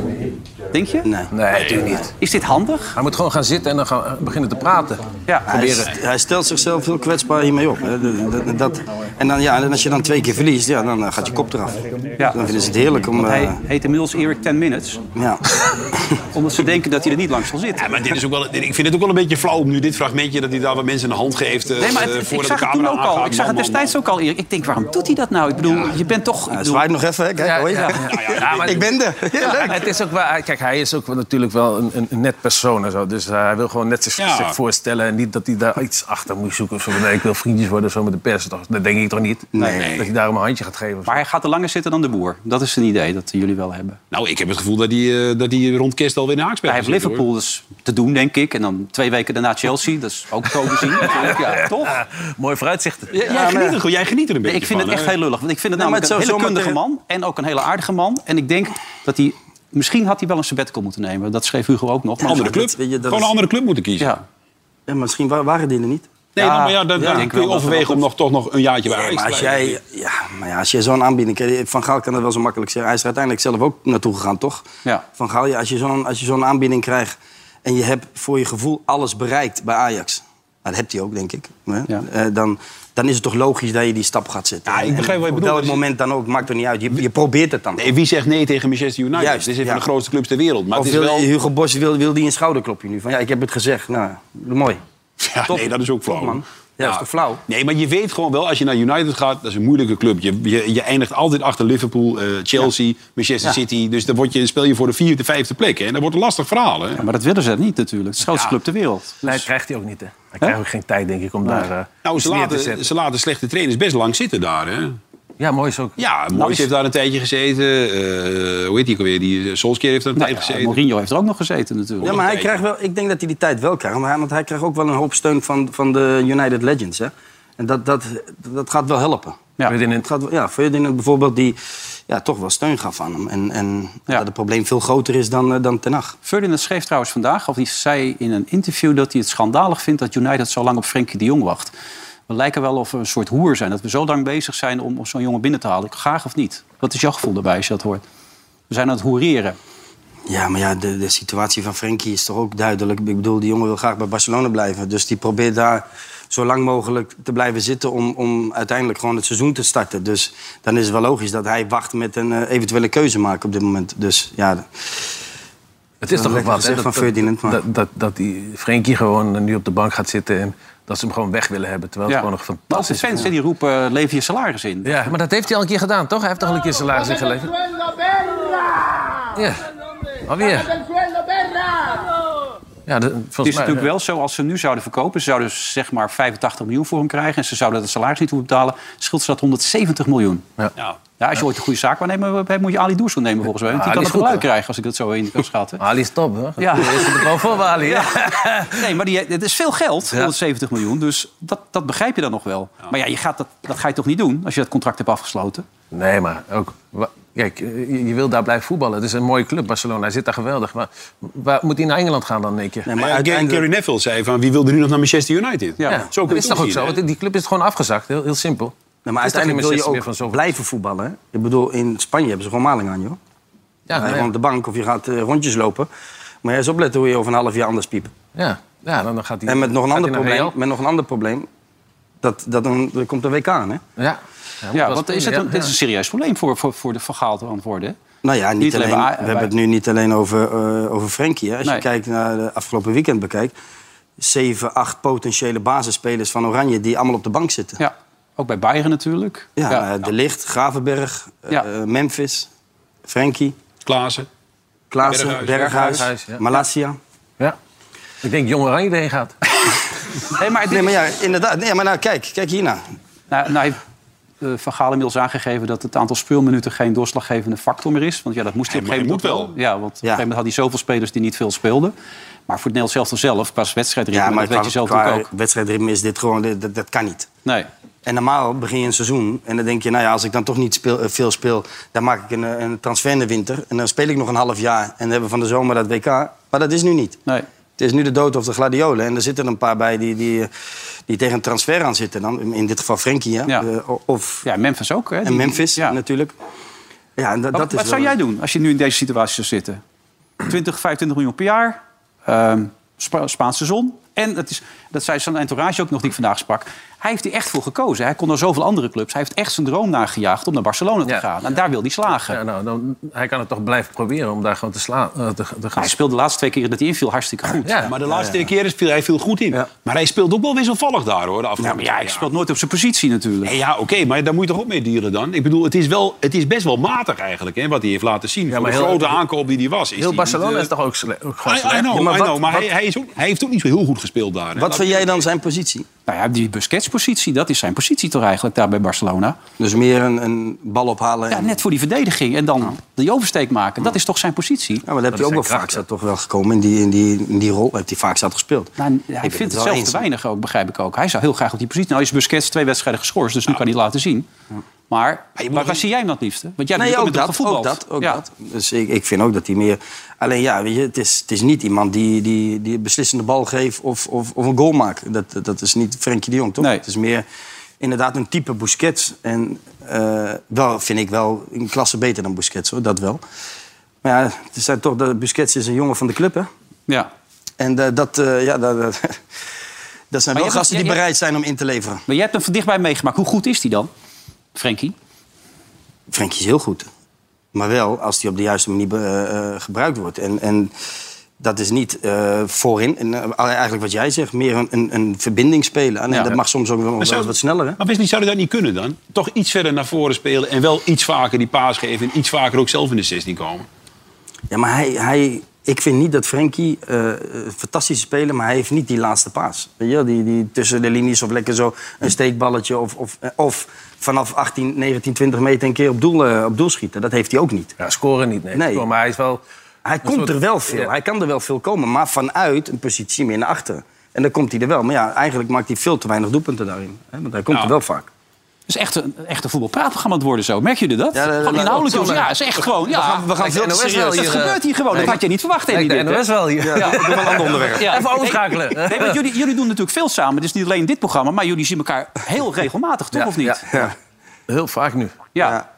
Denk je?
Nee, nee natuurlijk niet.
Is dit handig?
Hij moet gewoon gaan zitten en dan gaan beginnen te praten.
Ja. Hij, hij, stelt zichzelf heel kwetsbaar hiermee op. Hè. Dat, dat, en, dan, ja, en als je dan twee keer verliest, ja, dan gaat je kop eraf. Ja. Dan vinden ze het heerlijk om...
hij uh... heet inmiddels Erik 10 Minutes. Ja. Omdat ze denken dat hij er niet lang zal zitten.
Ja, maar dit is ook wel, ik vind het ook wel een beetje flauw om nu dit fragmentje... dat hij daar wat mensen een hand geeft nee, maar het, voor ik zag de camera
het toen ook al. Ik zag het destijds ook al. Ik denk, waarom doet hij dat nou? Ik bedoel, je bent toch...
Ja, zwaai nog even, hè? Kijk, ja, ja. ja, maar, ik ben er.
het is ook wel, kijk, hij is ook natuurlijk wel een, een, net persoon en zo. Dus uh, hij wil gewoon net zich, zich, voorstellen. En niet dat hij daar iets achter moet zoeken. Of zo. Nee, ik wil vriendjes worden zo met de pers. Dat denk ik toch niet? Nee. Dat hij daarom een handje gaat geven.
Maar hij gaat er langer zitten dan de boer. Dat is een idee dat jullie wel hebben.
Nou, ik heb het gevoel dat hij, uh, dat hij rond kerst alweer naar speelt.
Hij heeft Liverpool dus te doen, denk ik. En dan twee weken daarna Chelsea. Dat is ook zo gezien. ja, toch?
Mooi vooruitzichten.
Ja, jij, geniet er, jij geniet er een beetje
Ik vind het echt heel lullig. Want ik vind het namelijk een hele kundige man. En ook een hele aardige man. En ik denk dat hij... Misschien had hij wel een sabbatical moeten nemen. Dat schreef Hugo ook nog.
Een andere club. Gewoon een andere club moeten kiezen. Ja.
ja misschien waren die er niet.
Nee, ja, maar ja, dan, dan kun je overwegen om nog, toch nog een jaartje bij Ajax
maar als jij, ja, maar ja, als je zo'n aanbieding... Van Gaal kan dat wel zo makkelijk zeggen. Hij is er uiteindelijk zelf ook naartoe gegaan, toch? Ja. Van Gaal, ja, als je zo'n zo'n aanbieding krijgt... en je hebt voor je gevoel alles bereikt bij Ajax... Nou, dat hebt hij ook, denk ik. Ja. Uh, dan, dan is het toch logisch dat je die stap gaat zetten.
Ja, ik begrijp wat je bedoelt.
Op welk moment dan ook, maakt er niet uit. Je, je probeert het dan.
Nee, wie zegt nee tegen Manchester United? Juist, dit is een van de grootste clubs ter wereld. Maar
of
het is
wil,
wel...
Hugo Boss wil, wil die een schouderklopje nu? Van ja, ik heb het gezegd. Nou, mooi.
Ja, nee, dat is ook flauw. man.
Ja, dat is toch flauw?
Nee, maar je weet gewoon wel, als je naar United gaat, dat is een moeilijke club. Je, je, je eindigt altijd achter Liverpool, uh, Chelsea, Manchester City. Dus dan word je, speel je voor de vierde, vijfde plek. Hè? En dat wordt een lastig verhaal. Hè?
Ja, maar dat willen ze niet natuurlijk. Het is de grootste club ter wereld.
Nee, dat krijgt hij ook niet. Hè? Hij krijgt ook geen tijd, denk ik, om daar uh,
nou, ze laten, ze laten slechte trainers best lang zitten daar. Hè?
Ja, mooi is ook.
Ja, Moyes nou, heeft daar een tijdje gezeten. Uh, hoe heet die alweer? Die Solskjaer heeft daar een nou, tijd gezeten.
Mourinho heeft er ook nog gezeten natuurlijk.
Ja, maar hij krijgt wel, ik denk dat hij die tijd wel krijgt. Want hij krijgt ook wel een hoop steun van, van de United Legends. Hè? En dat, dat, dat gaat wel helpen. Ja, het gaat, ja Ferdinand bijvoorbeeld, die ja, toch wel steun gaf aan hem. En, en ja. dat het probleem veel groter is dan, uh, dan Ten Hag.
Ferdinand schreef trouwens vandaag, of hij zei in een interview... dat hij het schandalig vindt dat United zo lang op Frenkie de Jong wacht. We lijken wel of we een soort hoer zijn. Dat we zo lang bezig zijn om, zo'n jongen binnen te halen. Graag of niet? Wat is jouw gevoel daarbij als je dat hoort? We zijn aan het hoereren.
Ja, maar ja, de, de situatie van Frenkie is toch ook duidelijk. Ik bedoel, die jongen wil graag bij Barcelona blijven. Dus die probeert daar zo lang mogelijk te blijven zitten... om, om uiteindelijk gewoon het seizoen te starten. Dus dan is het wel logisch dat hij wacht met een uh, eventuele keuze maken op dit moment. Dus ja...
Het is toch ook wat, hè? Dat, van Ferdinand, maar... dat, dat, dat die Frenkie gewoon nu op de bank gaat zitten... en dat ze hem gewoon weg willen hebben. Terwijl het gewoon nog fantastisch
is. fans die roepen, uh, lever je salaris in.
Ja, maar dat heeft hij al een keer gedaan, toch? Hij heeft toch al een keer salaris ingeleverd? Ja, alweer.
Ja, de, het is natuurlijk wel zo, als ze nu zouden verkopen... ze zouden zeg maar 85 miljoen voor hem krijgen... en ze zouden het salaris niet hoeven betalen... scheelt ze dat 170 miljoen. Ja. Ja, als je ooit een goede zaak waarnemen hebt, moet je Ali Doersoen nemen volgens mij. Want die kan het geluid krijgen, als ik dat zo in kan schatten.
Ali is top, hoor. Ja. Is er gewoon voor, Ali. Ja.
Nee, maar die, het is veel geld, 170 miljoen. Dus dat, dat begrijp je dan nog wel. Maar ja, je gaat dat, dat ga je toch niet doen als je dat contract hebt afgesloten?
Nee, maar ook... Kijk, je wil daar blijven voetballen. Het is een mooie club, Barcelona. Hij zit daar geweldig. Maar waar moet hij naar Engeland gaan dan, denk je?
Nee, maar uiteindelijk... Gary Neville zei van... wie wilde nu nog naar Manchester United?
Ja, ja. zo dat is toch ook zo? Die club is gewoon afgezakt. Heel, heel simpel.
Nee, maar uiteindelijk wil je ook van blijven voetballen. Ik bedoel, in Spanje hebben ze gewoon maling aan, joh. Ja, je gaat op de bank of je gaat uh, rondjes lopen. Maar eens opletten hoe je over een half jaar anders piept.
Ja, ja dan gaat hij...
En met nog een, ander probleem, met nog een ander probleem... Dat, dat dan, er komt een WK aan, hè?
Ja. Ja, want is het een, dit is een serieus probleem voor, voor, voor de Van te antwoorden.
Nou ja, niet, alleen, we hebben het nu niet alleen over, uh, over Frenkie. Als je kijkt naar de afgelopen weekend bekijkt... zeven, acht potentiële basisspelers van Oranje... die allemaal op de bank zitten.
Ja, ook bij Bayern natuurlijk.
Ja, ja. De Licht, Gravenberg, ja. uh, Memphis, Frenkie.
Klaassen.
Klaassen, Berghuis, Berghuis Malasia.
Ja. Ik denk Jong Oranje erheen gaat.
nee, maar, nee, maar ja, inderdaad. Nee, maar nou, kijk, kijk hierna.
Nou, nou uh, Van Gaal inmiddels aangegeven dat het aantal speelminuten geen doorslaggevende factor meer is. Want ja, dat moest hij op een gegeven moment wel. Ja, want op een gegeven moment had hij zoveel spelers die niet veel speelden. Maar voor het Nederlands zelf zelf, qua wedstrijdritme, ja, maar dat weet je zelf ook.
wedstrijdritme is dit gewoon, dat, dat kan niet.
Nee.
En normaal begin je een seizoen en dan denk je, nou ja, als ik dan toch niet speel, eh, veel speel, dan maak ik een, een transfer in de winter. En dan speel ik nog een half jaar en dan hebben we van de zomer dat WK. Maar dat is nu niet.
Nee.
Het is nu de dood of de gladiolen. En er zitten een paar bij die, die, die tegen een transfer aan zitten. Dan. In dit geval Frenkie. Ja.
ja. Uh, of, ja, Memphis ook. Hè?
En Memphis ja. natuurlijk.
Ja, en dat, dat is wat zou jij doen als je nu in deze situatie zou zitten? 20, 25 miljoen per jaar. Uh, Spaanse zon. En dat, is, dat zei zijn entourage ook nog die ik vandaag sprak. Hij heeft er echt voor gekozen. Hij kon naar zoveel andere clubs. Hij heeft echt zijn droom nagejaagd om naar Barcelona te gaan. En daar wil hij slagen.
Ja, nou, dan, hij kan het toch blijven proberen om daar gewoon te, slaan, uh, te, te gaan.
Hij speelde de laatste twee keer dat hij inviel hartstikke goed.
Ja, maar de laatste twee keren viel hij veel goed in. Maar hij speelt ook wel wisselvallig daar hoor. De
ja, maar ja, hij speelt nooit op zijn positie natuurlijk.
ja, oké, maar daar moet je toch ook mee dealen dan? Ik bedoel, het is, wel, het is best wel matig eigenlijk hè, wat hij heeft laten zien. Ja, maar de grote aankoop die hij was.
Is heel Barcelona niet, is toch ook, ook gewoon slecht? I,
know, maar, wat, maar hij, hij, is ook, hij heeft ook niet zo heel goed gespeeld daar.
Wat jij dan zijn positie?
Nou ja, die Busquets-positie, dat is zijn positie toch eigenlijk daar bij Barcelona.
Dus meer een, een bal ophalen?
Ja, net voor die verdediging en dan die oversteek maken. Dat is toch zijn positie?
Ja, maar dat heb je ook wel vaak zat toch wel gekomen in die, in die, in die rol. Heeft hij vaak zat gespeeld.
Nou, hij vindt het zelf te weinig ook, begrijp ik ook. Hij zou heel graag op die positie... Nou is Busquets twee wedstrijden geschorst, dus nu kan hij laten zien. Maar, maar waar zie jij hem dat liefste?
Want jij nee, ook, dat, ook dat, ook dat. Dus ik, ik vind ook dat hij meer... Alleen ja, weet je, het, is, het is niet iemand die, die, die beslissende bal geeft of, of, of een goal maakt. Dat, dat is niet Frenkie de Jong, toch? Nee. Het is meer inderdaad een type Busquets. En uh, wel, vind ik wel een klasse beter dan Busquets, hoor. Dat wel. Maar ja, het is toch, de Busquets is een jongen van de club, hè?
Ja.
En uh, dat, uh, ja, dat, dat zijn wel gasten die bereid zijn om in te leveren.
Maar je hebt hem van dichtbij meegemaakt. Hoe goed is hij dan? Frenkie?
Frenkie is heel goed. Maar wel als die op de juiste manier uh, gebruikt wordt. En, en dat is niet uh, voorin. En, eigenlijk wat jij zegt, meer een, een, een verbinding spelen. En dat mag soms ook wel, wel wat sneller. Hè?
Maar wist zou je dat niet kunnen dan? Toch iets verder naar voren spelen en wel iets vaker die paas geven... en iets vaker ook zelf in de 16 komen?
Ja, maar hij, hij, ik vind niet dat Frenkie uh, fantastische speler, maar hij heeft niet die laatste paas. Weet je, die, die tussen de linies of lekker zo een steekballetje of, of, of vanaf 18, 19, 20 meter een keer op doel, uh, op doel schieten. Dat heeft hij ook niet.
Ja, scoren niet, nee. nee. Maar hij is wel...
Hij komt er wel veel. Hij kan er wel veel komen, maar vanuit een positie meer naar achteren. En dan komt hij er wel. Maar ja, eigenlijk maakt hij veel te weinig doelpunten daarin. Hè? Want hij komt er wel vaak.
Het is echt een, echt een voetbalpraatprogramma het worden zo. Merk jullie dat? Ja, gewoon inhoudelijk. Ja, is echt gewoon. Ja.
We gaan, we gaan
NOS hier, Dat gebeurt hier gewoon. Dat had je niet verwacht.
Nee, de NOS wel hier. Ja,
ja. een ander onderwerp.
Ja. Even overschakelen. Nee, nee, jullie, jullie doen natuurlijk veel samen. Dus niet alleen dit programma. Maar jullie zien elkaar heel regelmatig, toch? Of niet?
Ja. Heel vaak nu.
ja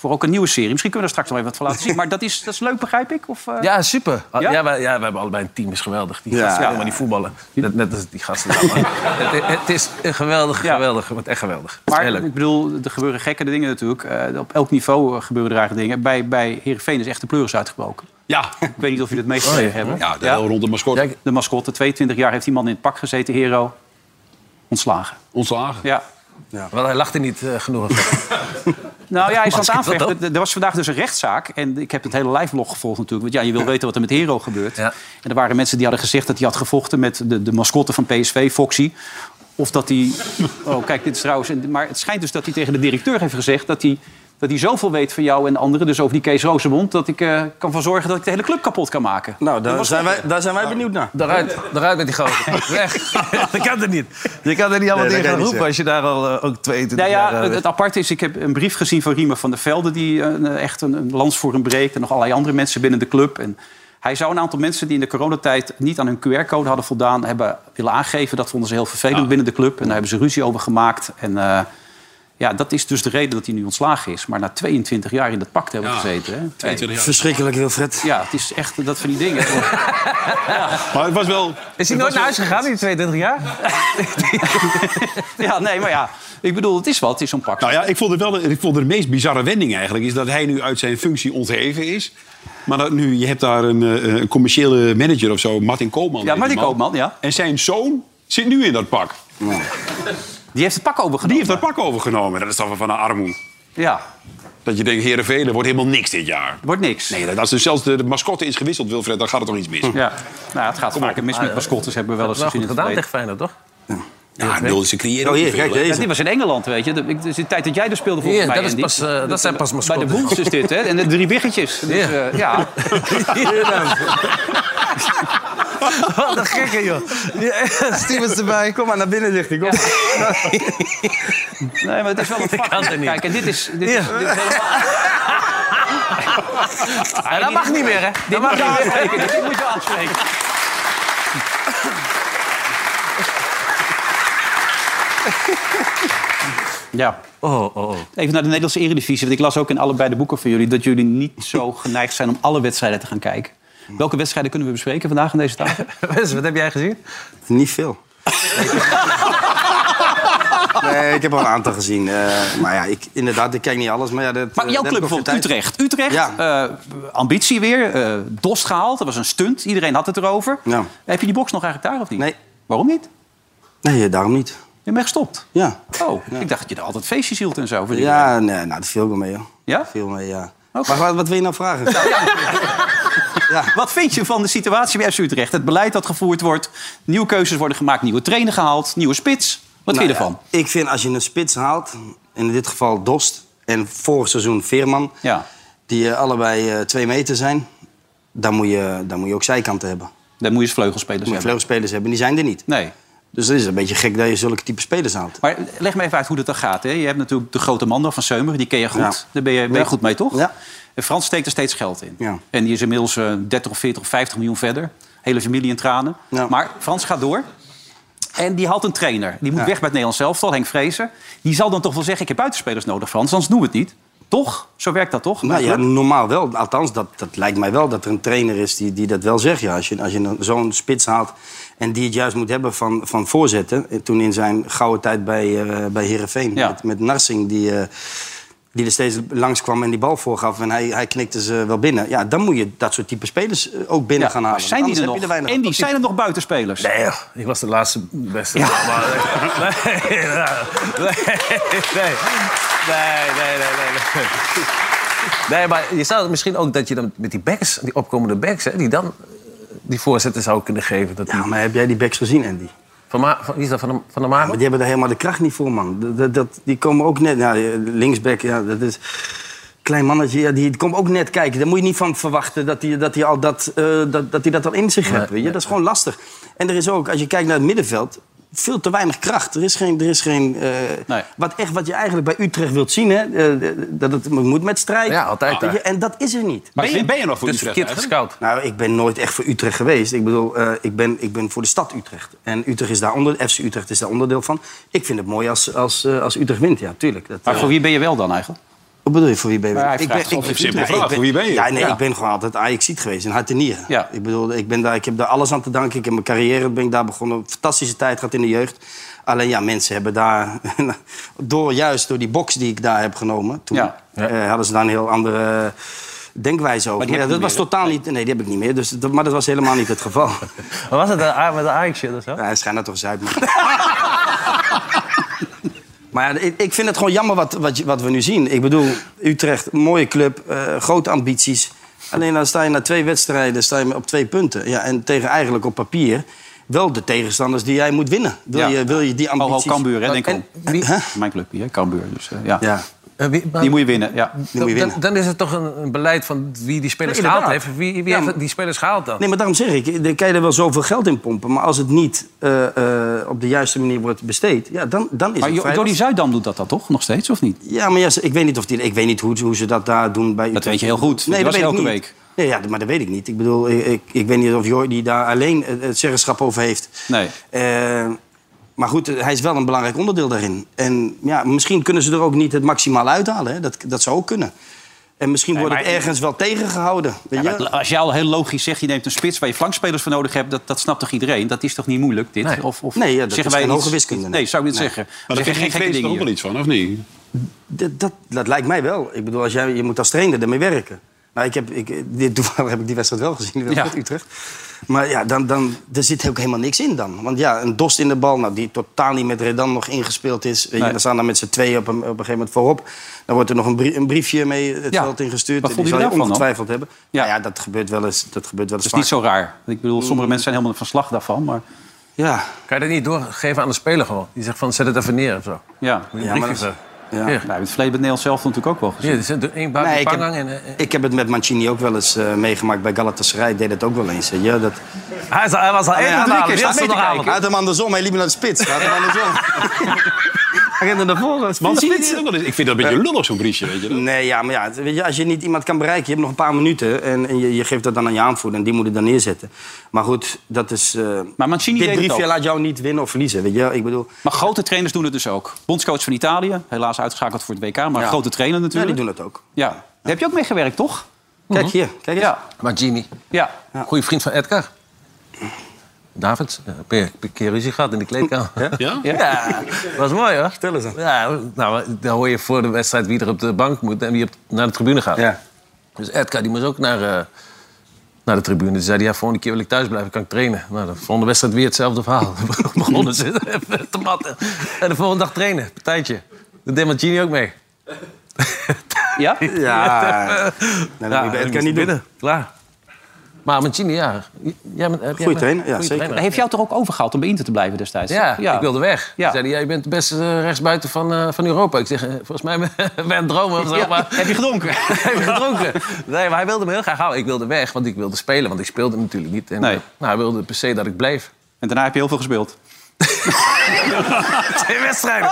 voor ook een nieuwe serie. Misschien kunnen we daar straks nog even wat van laten zien. Maar dat is, dat is leuk, begrijp ik? Of, uh...
Ja, super. Ja? Ja, wij, ja, we hebben allebei een team, is geweldig. Die gasten, ja. maar die voetballen. Net, net als die gasten. het, het, is geweldig, geweldig. Het wordt echt geweldig.
Maar ik bedoel, er gebeuren gekke dingen natuurlijk. Uh, op elk niveau gebeuren er eigenlijk dingen. Bij, bij Heerenveen is echt de pleuris uitgebroken.
Ja.
ik weet niet of jullie het meegekregen oh, hebben.
Ja, de ja. rond de mascotte.
De mascotte. 22 jaar heeft die man in het pak gezeten, Hero. Ontslagen.
Ontslagen?
Ja.
Ja. Want hij lachte niet uh, genoeg.
nou ja, hij het aanvechten. Er was vandaag dus een rechtszaak. En ik heb het hele live gevolgd natuurlijk. Want ja, je wil weten wat er met Hero gebeurt. Ja. En er waren mensen die hadden gezegd dat hij had gevochten met de, de mascotte van PSV, Foxy. Of dat hij... Oh, kijk, dit is trouwens... Maar het schijnt dus dat hij tegen de directeur heeft gezegd... dat hij dat hij zoveel weet van jou en de anderen, dus over die Kees Rozenmond, dat ik uh, kan van zorgen dat ik de hele club kapot kan maken.
Nou, daar, zijn wij, daar zijn wij benieuwd naar.
Daaruit, daaruit met die gozer. Weg. dat kan er niet. Je kan er niet allemaal nee, tegen gaan roepen als je daar al uh, ook 22
nou ja, jaar... Uh, het aparte is, ik heb een brief gezien van Riemer van der Velde... die echt een, een lans voor hem breekt. En nog allerlei andere mensen binnen de club. En hij zou een aantal mensen die in de coronatijd niet aan hun QR-code hadden voldaan... hebben willen aangeven. Dat vonden ze heel vervelend binnen de club. En daar hebben ze ruzie over gemaakt. En ja, dat is dus de reden dat hij nu ontslagen is. Maar na 22 jaar in dat pak te hebben gezeten. Hè?
22 jaar. Verschrikkelijk, Wilfred.
Ja, het is echt dat van die dingen.
ja. Maar het was wel...
Is hij nooit naar huis gegaan in die 22 jaar?
ja, nee, maar ja. Ik bedoel, het is wat. Het is zo'n pak.
Nou ja, ik vond, het wel, ik vond het de meest bizarre wending eigenlijk... is dat hij nu uit zijn functie ontheven is. Maar dat nu, je hebt daar een, eh, een commerciële manager of zo, Martin Koopman.
Ja, Martin Koopman, ja.
En zijn zoon zit nu in dat pak.
Die heeft het pak overgenomen.
Die heeft het pak overgenomen. Dat is toch van een armoe.
Ja.
Dat je denkt, Heerenveen, er wordt helemaal niks dit jaar.
Wordt niks.
Nee, als dus zelfs de, mascotte is gewisseld, Wilfred, dan gaat het toch iets mis.
Ja, nou, het gaat vaker mis met mascottes, hebben we wel eens gezien.
gedaan tegen Feyenoord, toch? Ja.
Ja, ze creëren.
Oh, hier, kijk deze.
Ja, dit was in Engeland, weet je. Het is de tijd dat jij er speelde volgens
Ja,
mij.
dat is pas, eh, dat zijn pas
Bij de
mascotten.
Wolves is dit, hè. En de drie biggetjes. Dus,
Ja.
eh, ja.
Wat een gekke, joh. Stevens erbij.
Kom maar naar binnen, zegt hij. Kom.
Nee, maar het is wel een vak.
er niet.
Kijk, en dit is... Dit is,
Ja.
dit is helemaal...
Ja, dat mag niet meer, hè?
Dit moet je aanspreken. Dit moet je aanspreken. Ja.
Oh, oh, oh.
Even naar de Nederlandse Eredivisie. Want ik las ook in allebei de boeken van jullie... dat jullie niet zo geneigd zijn om alle wedstrijden te gaan kijken. Welke wedstrijden kunnen we bespreken vandaag aan deze tafel?
Wes, wat heb jij gezien?
Niet veel. Nee, ik heb al een aantal gezien. eh, maar ja, ik, inderdaad, ik kijk niet alles. Maar, ja, dat,
Maar
eh,
jouw club bijvoorbeeld, Utrecht. Utrecht,
Ja.
eh, ambitie weer. eh Dost gehaald, dat was een stunt. Iedereen had het erover.
Ja.
Heb je die box nog eigenlijk daar of niet?
Nee.
Waarom niet?
Nee, daarom niet.
Je bent gestopt.
Ja.
Oh, ik dacht dat je er altijd feestjes hield en zo.
Ja, nee, nou, dat viel wel mee, hoor.
Ja?
Veel mee, ja. Maar wat, wat wil je nou vragen?
Wat vind je van de situatie bij FC Utrecht? Het beleid dat gevoerd wordt, nieuwe keuzes worden gemaakt, nieuwe trainer gehaald, nieuwe spits. Wat vind je
Nou
ervan?
ja, ik vind als je een spits haalt, in dit geval Dost en vorig seizoen Veerman,
Ja,
die eh, allebei eh, twee meter zijn, dan moet, je, dan moet je ook zijkanten hebben.
dan moet je vleugelspelers
moet je
hebben.
vleugelspelers hebben, die zijn er niet.
Nee.
Dus het is een beetje gek dat je zulke type spelers haalt.
Maar leg me even uit hoe dat dan gaat. Hè? Je hebt natuurlijk de grote Mando van Seumer, die ken je goed.
Ja.
Daar ben je, ben je
Ja.
goed mee, toch?
Ja.
En Frans steekt er steeds geld in.
Ja.
En die is inmiddels eh, 30 of 40 of 50 miljoen verder. Hele familie in tranen.
Ja.
Maar Frans gaat door. En die haalt een trainer. Die moet weg bij het Nederlands elftal, Henk Vrezer. Die zal dan toch wel zeggen, ik heb buitenspelers nodig, Frans. Anders doen we het niet. Toch? Zo werkt dat toch?
Nou ja, normaal wel. Althans, dat, dat lijkt mij wel dat er een trainer is die, die dat wel zegt. Ja, als je, als je zo'n spits haalt en die het juist moet hebben van, van voorzetten. Eh, Toen in zijn gouden tijd bij, eh bij Heerenveen.
Ja.
Met, met Narsing, die, eh, die er steeds langs kwam en die bal voorgaf. En hij, hij knikte ze wel binnen. Ja, dan moet je dat soort type spelers ook binnen
Ja,
gaan halen.
zijn die er nog? En die zijn er nog buitenspelers?
Nee, joh. ik was de laatste beste. Maar, nee, nee, nee, nee, nee, nee, nee, nee. Nee, maar je zou misschien ook dat je dan met die backs, die opkomende backs, hè, die dan eh, die voorzetten zou kunnen geven. Dat
Ja, maar heb jij die backs gezien, Andy?
van, Ma, van, wie is dat? Van de, van de?
Maar die hebben er helemaal de kracht niet voor, man. Dat, dat, die komen ook net... Ja, linksback, ja, dat is... Klein mannetje, ja, die komt ook net kijken. Daar moet je niet van verwachten dat hij dat, die al dat, eh, dat, dat, die dat al in zich heeft. Weet je? Dat is gewoon lastig. En er is ook, als je kijkt naar het middenveld... veel te weinig kracht. Er is geen... Er is geen eh,
Nee.
wat, echt, wat je eigenlijk bij Utrecht wilt zien, hè? eh, dat het moet met strijd.
Ja, altijd.
En dat is er niet.
Maar ben je, ben je nog voor
Dus
Utrecht
gescout.
Nou, ik ben nooit echt voor Utrecht geweest. Ik bedoel, eh, ik, ben, ik ben voor de stad Utrecht. En Utrecht is daar onder, FC Utrecht is daar onderdeel van. Ik vind het mooi als, als, eh, als Utrecht wint, ja, tuurlijk. Dat,
Maar voor wie ben je wel dan eigenlijk?
Wat bedoel je, voor wie ben je?
Maar hij
ik
gewoon
ik,
simpele vraag.
ben-
Voor wie ben je?
Ja, nee,
Ja.
ik ben gewoon altijd Ajaxiet geweest, in hart en nieren.
Ja.
Ik bedoel, ik, ben daar, ik heb daar alles aan te danken. Ik heb mijn carrière ben ik daar begonnen. Fantastische tijd gehad in de jeugd. Alleen ja, mensen hebben daar, door, juist door die box die ik daar heb genomen... toen
Ja.
eh, hadden ze daar een heel andere denkwijze over. Maar ja, dat was totaal niet... Nee, die heb ik niet meer. Dus, dat, maar dat was helemaal niet het geval.
Maar was het met een ajax of zo?
Ja, hij schijnt dat toch eens uit, man. Maar ja, ik, ik vind het gewoon jammer wat, wat, wat we nu zien. Ik bedoel, Utrecht, mooie club, eh, grote ambities. Alleen dan sta je na twee wedstrijden sta je op twee punten. Ja, en tegen eigenlijk op papier wel de tegenstanders die jij moet winnen. Wil,
Ja.
je, wil je die ambities...
Cambuur, hè, denk ik al. Mijn club hier, Cambuur. Dus, eh, ja.
Ja,
Die moet je winnen, ja.
die moet je
dan,
winnen.
dan is het toch een, een beleid van wie die spelers
Nee,
gehaald heeft. Wie, wie
Ja,
heeft
maar-
die spelers gehaald dan?
Nee, maar daarom zeg ik, dan kan je er wel zoveel geld in pompen. Maar als het niet eh, eh, op de juiste manier wordt besteed, ja, dan, dan is
Maar
het vrij
Jordi. Zuidam doet dat dan toch nog steeds, of niet?
Ja, maar ja, ik weet niet, of die, ik weet niet hoe, hoe ze dat daar doen bij
Dat weet je heel goed. Dat was
weet ik
elke
niet.
week.
Nee, ja, maar dat weet ik niet. Ik bedoel, ik, ik, ik weet niet of Jordi daar alleen het zeggenschap over heeft.
Nee.
Eh, maar goed, hij is wel een belangrijk onderdeel daarin. En ja, misschien kunnen ze er ook niet het maximaal uithalen. Hè? Dat, dat zou ook kunnen. En misschien wordt het ergens wel tegengehouden. Weet
Ja,
je?
als je al heel logisch zegt, je neemt een spits waar je flankspelers voor nodig hebt, dat, dat snapt toch iedereen? Dat is toch niet moeilijk, dit?
Nee.
Of, of
Nee, ja, dat is geen
iets-
hoge wiskunde,
Nee, zou ik niet
Nee.
zeggen.
Maar daar
zeggen
vind
geen dingen
ook wel iets van, of niet?
Dat, dat, dat lijkt mij wel. Ik bedoel, als jij, je moet als trainer ermee werken. Nou, ik heb, ik, dit, toevallig heb ik die wedstrijd wel gezien, die
Ja.
wedstrijd Utrecht. Maar ja, dan, dan, er zit ook helemaal niks in dan. Want ja, een Dost in de bal, nou, die totaal niet met Redan nog ingespeeld is. Weet je,
Nee.
dan staan dan met z'n tweeën op een, op een gegeven moment voorop. Dan wordt er nog een, brie- een briefje mee het
Ja.
veld ingestuurd.
Wat
Die
je
zal je
nou van dan?
ongetwijfeld hebben.
Ja.
Ja. ja, dat gebeurt wel eens, dat gebeurt wel eens
Dat is niet zo raar. Ik bedoel, sommige mensen zijn helemaal van slag daarvan. Maar
Ja.
Kan je dat niet doorgeven aan de speler gewoon? Die zegt van, zet het even neer of zo.
Ja.
ja maar dat,
ja. Nou, het verleden met Nederland zelf natuurlijk ook wel gezien.
Ja, er zit één nee, ik, heb,
en, uh, ik heb het met Mancini ook wel eens uh, meegemaakt. Bij Galatasaray deed het ook wel eens. Ja, dat...
hij, was al één
keer. Hij had hem andersom. Hij liep naar de spits. Hij had hem andersom. ging naar voren.
Mancini Ik vind dat een beetje lullig, zo'n briesje. Weet je dat?
Nee, ja, maar ja, weet je, als je niet iemand kan bereiken... je hebt nog een paar minuten en, en je, je, geeft dat dan aan je aanvoerder... en die moet het dan neerzetten. Maar goed, dat is... Uh,
maar Mancini
dit briefje laat jou niet winnen of verliezen. Weet je? Ik bedoel...
Maar grote trainers doen het dus ook. Bondscoach van Italië, helaas uitgeschakeld voor het WK maar ja. grote trainer natuurlijk.
Ja, die doen het ook.
Ja. Daar heb je ook mee gewerkt, toch?
Kijk hier, kijk eens. Ja.
Mancini.
Ja.
Goeie vriend van Edgar. David, heb je een keer ruzie gehad in de kleedkamer?
Ja? Ja?
ja. was mooi hoor.
Stel eens
Ja, nou, dan hoor je voor de wedstrijd wie er op de bank moet en wie op, naar de tribune gaat.
Ja.
Dus Edgar die moest ook naar, uh, naar de tribune. Toen zei hij, ja, volgende keer wil ik thuis blijven, kan ik trainen. Nou, de volgende wedstrijd weer hetzelfde verhaal. We begonnen ze te matten. En de volgende dag trainen, partijtje. Dat deed Mancini ook mee.
Ja?
Ja. nee, ja, ik kan niet binnen.
Klaar. Maar Mancini, ja.
Jij, heb Goeie trainer, ja, zeker.
Trainer. Heeft jou toch ook overgehaald om bij Inter te blijven destijds?
Ja, ja. ik wilde weg. Ja. Zei jij bent de beste eh, rechtsbuiten van, uh, van Europa. Ik zeg, uh, volgens mij ben een dromen of zo. Ja. Maar...
Heb je gedronken?
heb je gedronken? Nee, maar hij wilde me heel graag houden. Ik wilde weg, want ik wilde spelen. Want ik speelde natuurlijk niet. En,
nee.
nou, hij wilde per se dat ik bleef.
En daarna heb je heel veel gespeeld?
Twee wedstrijden.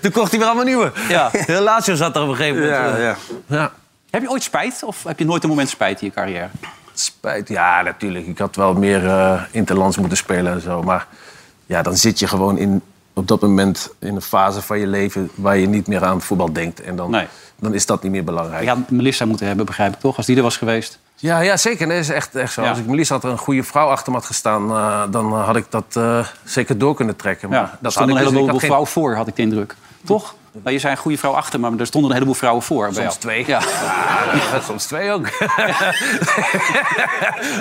Toen kocht hij weer allemaal nieuwe. Ja. De laatste zat er op een gegeven moment.
Ja, ja.
Heb je ooit spijt? Of heb je nooit een moment spijt in je carrière?
Spijt? Ja, natuurlijk. Ik had wel meer uh, interlands moeten spelen en zo. Maar ja, dan zit je gewoon in, op dat moment in een fase van je leven... waar je niet meer aan voetbal denkt. En dan,
nee.
dan is dat niet meer belangrijk.
Je had Melissa moeten hebben, begrijp ik toch? Als die er was geweest.
Ja, ja zeker. Dat is echt, echt zo. Als ik Melissa had er een goede vrouw achter me had gestaan... Uh, dan had ik dat uh, zeker door kunnen trekken. Maar
ja, dat stond een dus- heleboel dus, vrouw voor, had ik de indruk. Toch? Je zei een goede vrouw achter, maar er stonden een heleboel vrouwen voor.
Soms twee.
Ja.
ja. soms twee ook.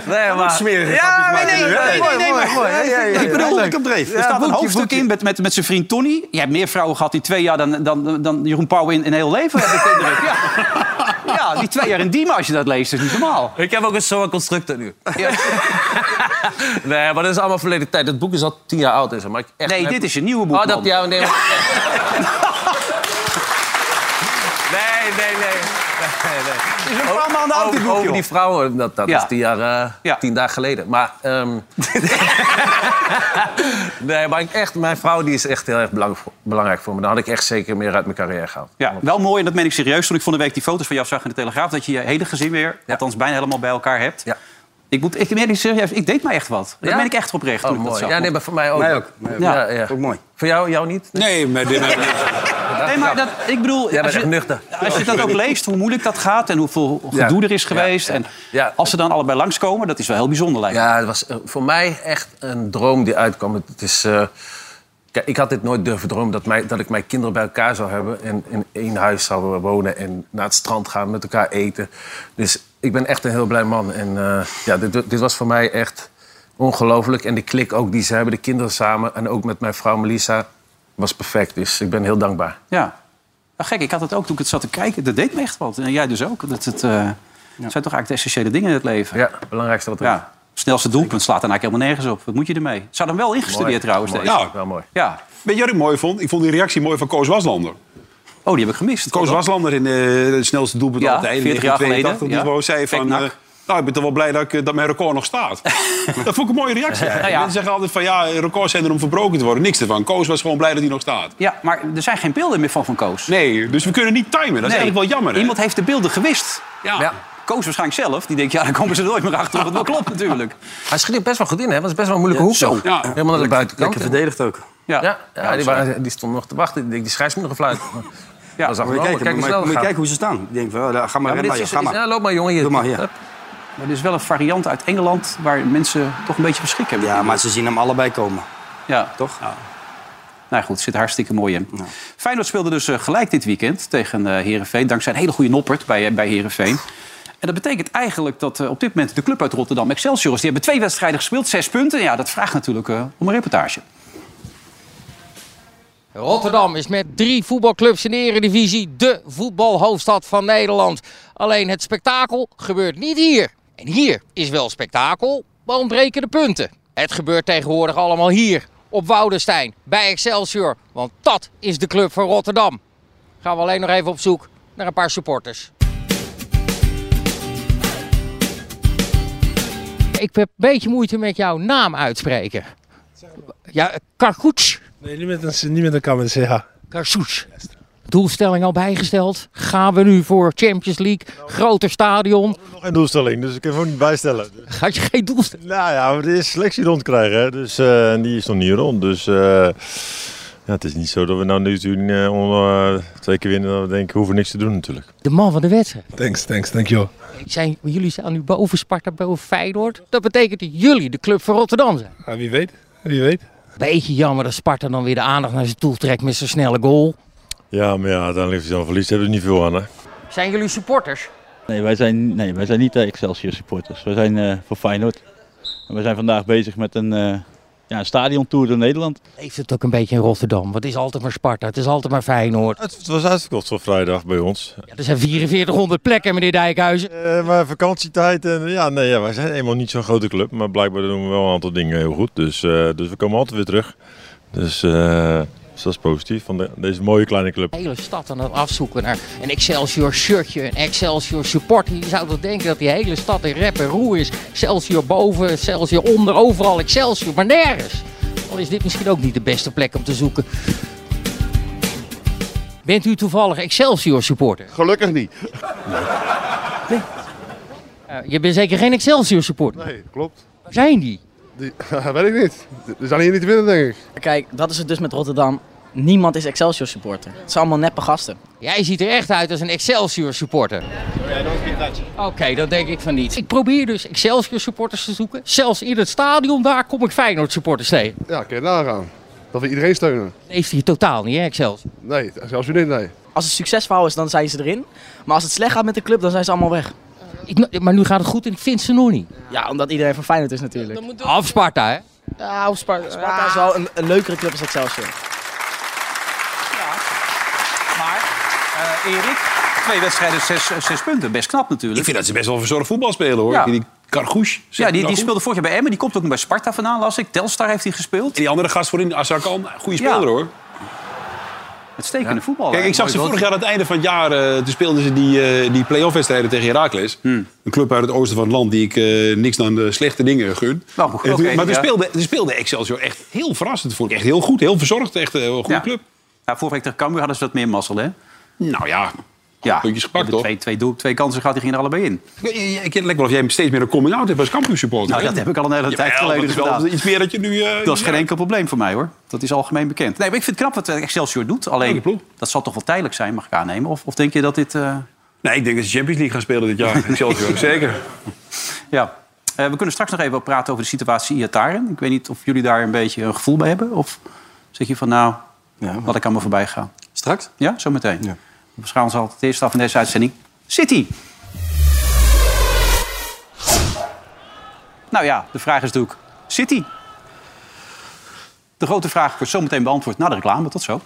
nee, maar...
Smerige
ja, nee, nee, nee, nee, nee, maar mooi. Ik bedoel, ik op dreef. Er staat een hoofdstuk in met, met, met zijn vriend Tony. Je hebt meer vrouwen gehad in twee jaar dan, dan, dan Jeroen Pauw in een heel leven. Ja. ja, die twee jaar in Diemen, als je dat leest, is niet normaal.
Ik heb ook een zo'n constructor nu. Ja. nee, maar dat is allemaal verleden tijd. Het boek is al tien jaar oud. Is, maar ik echt
nee, dit is je nieuwe boek,
Oh, dat, ja, nee, Nee, nee, nee. nee, nee.
Het is een paar maanden oud, dit
boekje. Over die vrouwen, dat, dat ja. is tien, jaar, uh, ja. tien dagen geleden. Maar, um... nee, maar echt, mijn vrouw die is echt heel erg belang, belangrijk voor me. Dan had ik echt zeker meer uit mijn carrière gehaald.
Ja, wel mooi, en dat meen ik serieus. Toen ik van de week die foto's van jou zag in de Telegraaf... dat je je hele gezin weer, althans bijna helemaal bij elkaar hebt.
Ja.
Ik, moet, ik, serieus, ik deed mij echt wat. Dat ja? ben ik echt oprecht
oh,
toen
mooi.
dat zag.
Ja, nee, maar voor mij ook.
Mij ook. Mij ook. Ja. Ja, ook mooi.
Voor jou, jou niet?
Nee, maar dit...
Nee, maar dat, ik bedoel,
Jij
als,
bent
je,
nuchter.
als je dat ook leest, hoe moeilijk dat gaat en hoeveel gedoe er is geweest. En als ze dan allebei langskomen, dat is wel heel bijzonder lijkt
Ja, het was voor mij echt een droom die uitkwam. Het is, uh, kijk, ik had dit nooit durven dromen dat, mij, dat ik mijn kinderen bij elkaar zou hebben en in één huis zouden wonen en naar het strand gaan, met elkaar eten. Dus ik ben echt een heel blij man. En uh, ja, dit, dit was voor mij echt ongelooflijk. En de klik ook die ze hebben, de kinderen samen en ook met mijn vrouw Melissa was perfect. Dus ik ben heel dankbaar.
Ja. Maar gek, ik had het ook toen ik het zat te kijken. Dat deed me echt wat. En jij dus ook. Dat het, uh, ja. zijn toch eigenlijk de essentiële dingen in het leven.
Ja, het belangrijkste wat er
ja. Snelste doelpunt slaat dan eigenlijk helemaal nergens op. Wat moet je ermee? Zou dan wel ingestudeerd
mooi.
trouwens
mooi.
deze.
Ja,
wel mooi.
Ja.
Weet je wat ik mooi vond? Ik vond die reactie mooi van Koos Waslander.
Oh, die heb ik gemist.
Koos Waslander in de, de snelste doelpunt
ja,
altijd.
40 jaar geleden.
Die gewoon zei van... Uh, nou, ik ben toch wel blij dat, ik, dat mijn record nog staat. dat vond ik een mooie reactie. Ja. Mensen zeggen altijd van ja, records zijn er om verbroken te worden. Niks ervan. Koos was gewoon blij dat hij nog staat.
Ja, maar er zijn geen beelden meer van van Koos.
Nee, dus we kunnen niet timen. Dat is
nee.
eigenlijk wel jammer. Hè?
Iemand heeft de beelden gewist.
Ja. ja.
Koos waarschijnlijk zelf. Die denkt, ja, dan komen ze nooit meer achter. Wat wel klopt natuurlijk.
Hij schiet best wel goed in, hè? Dat is best wel een moeilijke hoek.
Zo. Ja.
Helemaal naar de buitenkant.
Lekker verdedigd ook.
Ja, ja, ja die, waren, die stond nog te wachten. Die, die scheids moet nog gefluit.
Ja, dat is moet je kijken, kijk, moet je kijken hoe ze staan. Ik denk, wel, ga maar, ja, maar,
is,
ga maar.
Ja, loop maar, jongen.
Doe maar, ja.
Maar er is wel een variant uit Engeland waar mensen toch een beetje verschik hebben.
Ja, maar ze zien hem allebei komen.
Ja.
Toch? Ja.
Nou goed, zit hartstikke mooi in. Ja. Feyenoord speelde dus uh, gelijk dit weekend tegen Herenveen. Dankzij een hele goede noppert bij, bij Herenveen. En dat betekent eigenlijk dat op dit moment de club uit Rotterdam, Excelsior, die hebben twee wedstrijden gespeeld, zes punten. Ja, dat vraagt natuurlijk om een reportage.
Rotterdam is met drie voetbalclubs in de Eredivisie de voetbalhoofdstad van Nederland. Alleen het spektakel gebeurt niet hier. En hier is wel spektakel, maar ontbreken de punten. Het gebeurt tegenwoordig allemaal hier, op Woudenstein, bij Excelsior. Want dat is de club van Rotterdam. Gaan we alleen nog even op zoek naar een paar supporters. Ik heb een beetje moeite met jouw naam uitspreken. Ja, Karkuts.
Nee, niet met een, niet met een K, met een CH.
Karkuts. Doelstelling al bijgesteld. Gaan we nu voor Champions League, groter stadion?
Nog geen doelstelling, dus ik kan hem niet bijstellen.
Gaat je geen doelstelling?
Nou ja, we is selectie rondkrijgen, hè? dus uh, die is nog niet rond. Dus uh, ja, het is niet zo dat we nou natuurlijk uh, twee keer winnen, dat we denken, we hoeven niks te doen natuurlijk.
De man van de wedstrijd.
Thanks, thanks, dankjewel.
Zijn, jullie staan nu boven Sparta, boven Feyenoord. Dat betekent dat jullie de club van Rotterdam zijn.
Ja, wie weet, wie weet.
Beetje jammer dat Sparta dan weer de aandacht naar zijn toe trekt met zijn snelle goal.
Ja, maar ja, uiteindelijk als je dan verliest, hebben we er niet veel aan. Hè?
Zijn jullie supporters?
Nee, wij zijn, nee, wij zijn niet de Excelsior supporters. We zijn uh, voor Feyenoord. En we zijn vandaag bezig met een, uh, ja, een stadiontour door Nederland.
Heeft het ook een beetje in Rotterdam? Want het is altijd maar Sparta, het is altijd maar Feyenoord.
Het, was uitverkocht voor vrijdag bij ons.
Ja, er zijn 4400 plekken, meneer Dijkhuizen.
Uh, maar vakantietijd en ja, nee, ja, wij zijn eenmaal niet zo'n grote club. Maar blijkbaar doen we wel een aantal dingen heel goed. Dus, dus we komen altijd weer terug. Dus... Dus dat is positief van de, deze mooie kleine club.
De hele stad aan het afzoeken naar een Excelsior shirtje, een Excelsior support. Je zou toch denken dat die hele stad in rep en roer is. Excelsior boven, Excelsior onder, overal Excelsior, maar nergens. Dan is dit misschien ook niet de beste plek om te zoeken. Bent u toevallig Excelsior supporter?
Gelukkig niet.
Nee. Uh, je bent zeker geen Excelsior supporter?
Nee, klopt.
Waar zijn die?
Die, weet ik niet. Die zijn hier niet te winnen, denk ik.
Kijk, dat is het dus met Rotterdam. Niemand is Excelsior supporter. Het zijn allemaal neppe gasten.
Jij ziet er echt uit als een Excelsior supporter. Oké, okay, dat denk ik van niet. Ik probeer dus Excelsior supporters te zoeken. Zelfs in het stadion daar kom ik Feyenoord supporters tegen.
Ja, kun je nagaan. Dat we iedereen steunen.
Heeft hij totaal niet, hè, Excelsior?
Nee, Excelsior niet, nee.
Als het succesvol is, dan zijn ze erin. Maar als het slecht gaat met de club, dan zijn ze allemaal weg.
Ik, maar nu gaat het goed en ik vind ze nog niet.
Ja, omdat iedereen van Feyenoord is natuurlijk.
Half Sparta, hè?
Ja, Sparta. Sparta is wel een, een leukere club als Excelsior.
Ja, maar uh, Erik, twee wedstrijden, zes, zes punten. Best knap natuurlijk.
Ik vind dat ze best wel verzorgd voetbal spelen, hoor. Ja. Die Kargouche.
Ja, die, die speelde vorig jaar bij Emmen. Die komt ook nog bij Sparta vandaan, las ik. Telstar heeft hij gespeeld. En
die andere gast voorin, Azarkan, goede speler, ja. hoor.
Uitstekende ja. voetbal.
Kijk, ik zag ze vorig jaar aan het einde van het jaar... Uh, toen speelden ze die, uh, die play-off wedstrijden tegen Heracles. Hmm. Een club uit het oosten van het land die ik uh, niks dan de slechte dingen gun.
Nou, okay,
maar toen, speelde, toen speelde Excelsior echt heel verrassend. Vond ik echt heel goed, heel verzorgd. Echt een goede ja. club.
Ja, vorige week tegen Cambuur hadden ze wat meer mazzel, hè?
Nou ja, ja, puntjes gepakt, toch?
Twee, twee, twee kansen gaat, die gingen er allebei in.
Ik lijkt wel of jij steeds meer een coming-out hebt als campus supporter.
Nou, dat heb ik al een hele tijd geleden gedaan.
Iets meer dat je nu... Uh,
dat is geen enkel probleem voor mij, hoor. Dat is algemeen bekend. Nee, maar ik vind het knap wat Excelsior doet. Alleen, dat zal toch wel tijdelijk zijn, mag ik aannemen? Of, of denk je dat dit... Uh...
Nee, ik denk dat ze Champions League gaan spelen dit jaar. Excelsior, zeker.
Ja. Uh, we kunnen straks nog even praten over de situatie Iataren. Ik weet niet of jullie daar een beetje een gevoel bij hebben. Of zeg je van, nou, ja, wat ik aan me voorbij ga.
Straks?
Ja, zometeen. Ja. We beschouwen ons altijd het eerste af in deze uitzending. City. Nou ja, de vraag is natuurlijk City. De grote vraag wordt zometeen beantwoord na de reclame. Tot zo.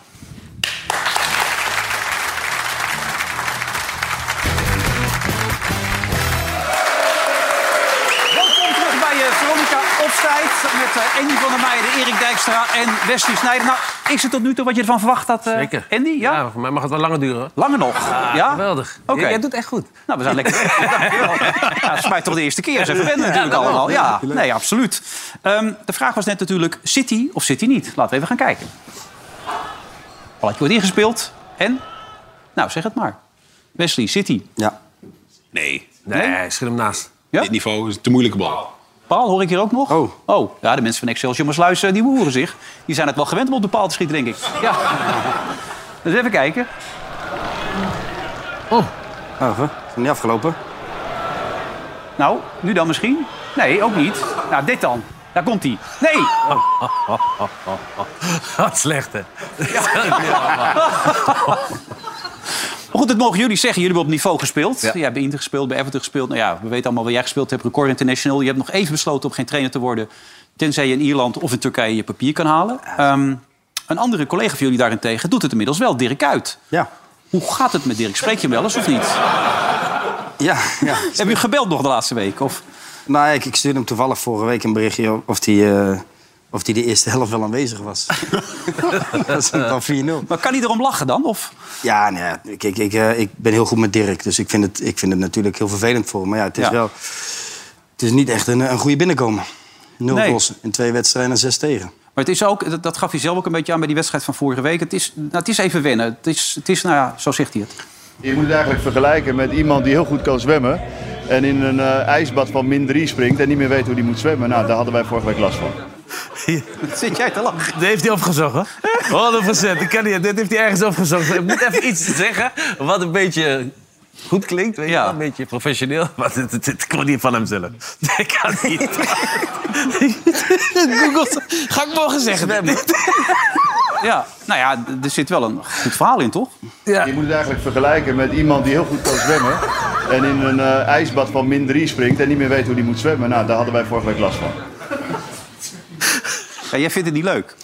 Uh, Andy van der Meijden, Erik Dijkstra en Wesley Snijder. Nou, is het tot nu toe wat je ervan verwacht had, uh,
Zeker.
Andy? Ja?
ja, voor mij mag het wel langer duren.
Langer nog?
Ah,
ja?
Geweldig.
Oké.
Okay. Jij doet echt goed.
Nou, we zijn lekker... ja, dat is mij toch de eerste keer. Ze verwennen natuurlijk ja, allemaal. Ja, nee, absoluut. Um, de vraag was net natuurlijk City of City niet. Laten we even gaan kijken. Balletje wordt ingespeeld. En? Nou, zeg het maar. Wesley, City.
Ja.
Nee.
Nee, nee schud hem naast.
Ja? Dit niveau is een te moeilijke bal.
Paal hoor ik hier ook nog. Oh. oh. Ja, de mensen van Excelsior Maasluis, die behoeren zich. Die zijn het wel gewend om op de paal te schieten, denk ik. Ja. dus even kijken.
Oh. Oh, is niet afgelopen?
Nou, nu dan misschien? Nee, ook niet. Nou, dit dan. Daar komt hij. Nee!
Wat slecht, hè?
Maar goed, dat mogen jullie zeggen. Jullie hebben op niveau gespeeld. Ja. Jij hebt bij Inter gespeeld, bij Everton gespeeld. Nou ja, we weten allemaal waar jij gespeeld hebt. Record International. Je hebt nog even besloten om geen trainer te worden... tenzij je in Ierland of in Turkije je papier kan halen. Um, een andere collega van jullie daarentegen doet het inmiddels wel. Dirk Uit.
Ja.
Hoe gaat het met Dirk? Spreek je hem wel eens of niet?
Ja, ja.
Heb je gebeld nog de laatste week? Of...
Nou, ik, ik stuurde hem toevallig vorige week een berichtje of hij eh, of die de eerste helft wel aanwezig was. dat is dan 4-0.
Maar kan hij erom lachen dan? Of?
Ja, nee, ik, ik, ik, eh, ik ben heel goed met Dirk. Dus ik vind het, ik vind het natuurlijk heel vervelend voor hem. Maar ja, het is
Ja.
wel... Het is niet echt een, een goede binnenkomen. Nul
Nee.
goals in twee wedstrijden en zes tegen.
Maar het is ook, dat, dat gaf hij zelf ook een beetje aan bij die wedstrijd van vorige week. Het is, nou, het is even wennen. Het is, het is, nou ja, zo zegt hij het.
Je moet het eigenlijk vergelijken met iemand die heel goed kan zwemmen. En in een eh, ijsbad van min 3 springt en niet meer weet hoe hij moet zwemmen. Nou, daar hadden wij vorige week last van.
Zit jij te lachen?
Dit heeft hij opgezocht, hè? 100 procent. Dit heeft hij ergens opgezocht. Ik moet even iets zeggen wat een beetje goed klinkt. Weet je wel? Een beetje professioneel. Maar het, het, het komt niet van hemzelf. Dat kan niet. Google, ga ik morgen zeggen.
Ja, nou ja, er zit wel een goed verhaal in, toch?
Je moet het eigenlijk vergelijken met iemand die heel goed kan zwemmen. En in een eh, ijsbad van min 3 springt en niet meer weet hoe hij moet zwemmen. Nou, daar hadden wij vorige week last van.
Ja, jij vindt het niet leuk.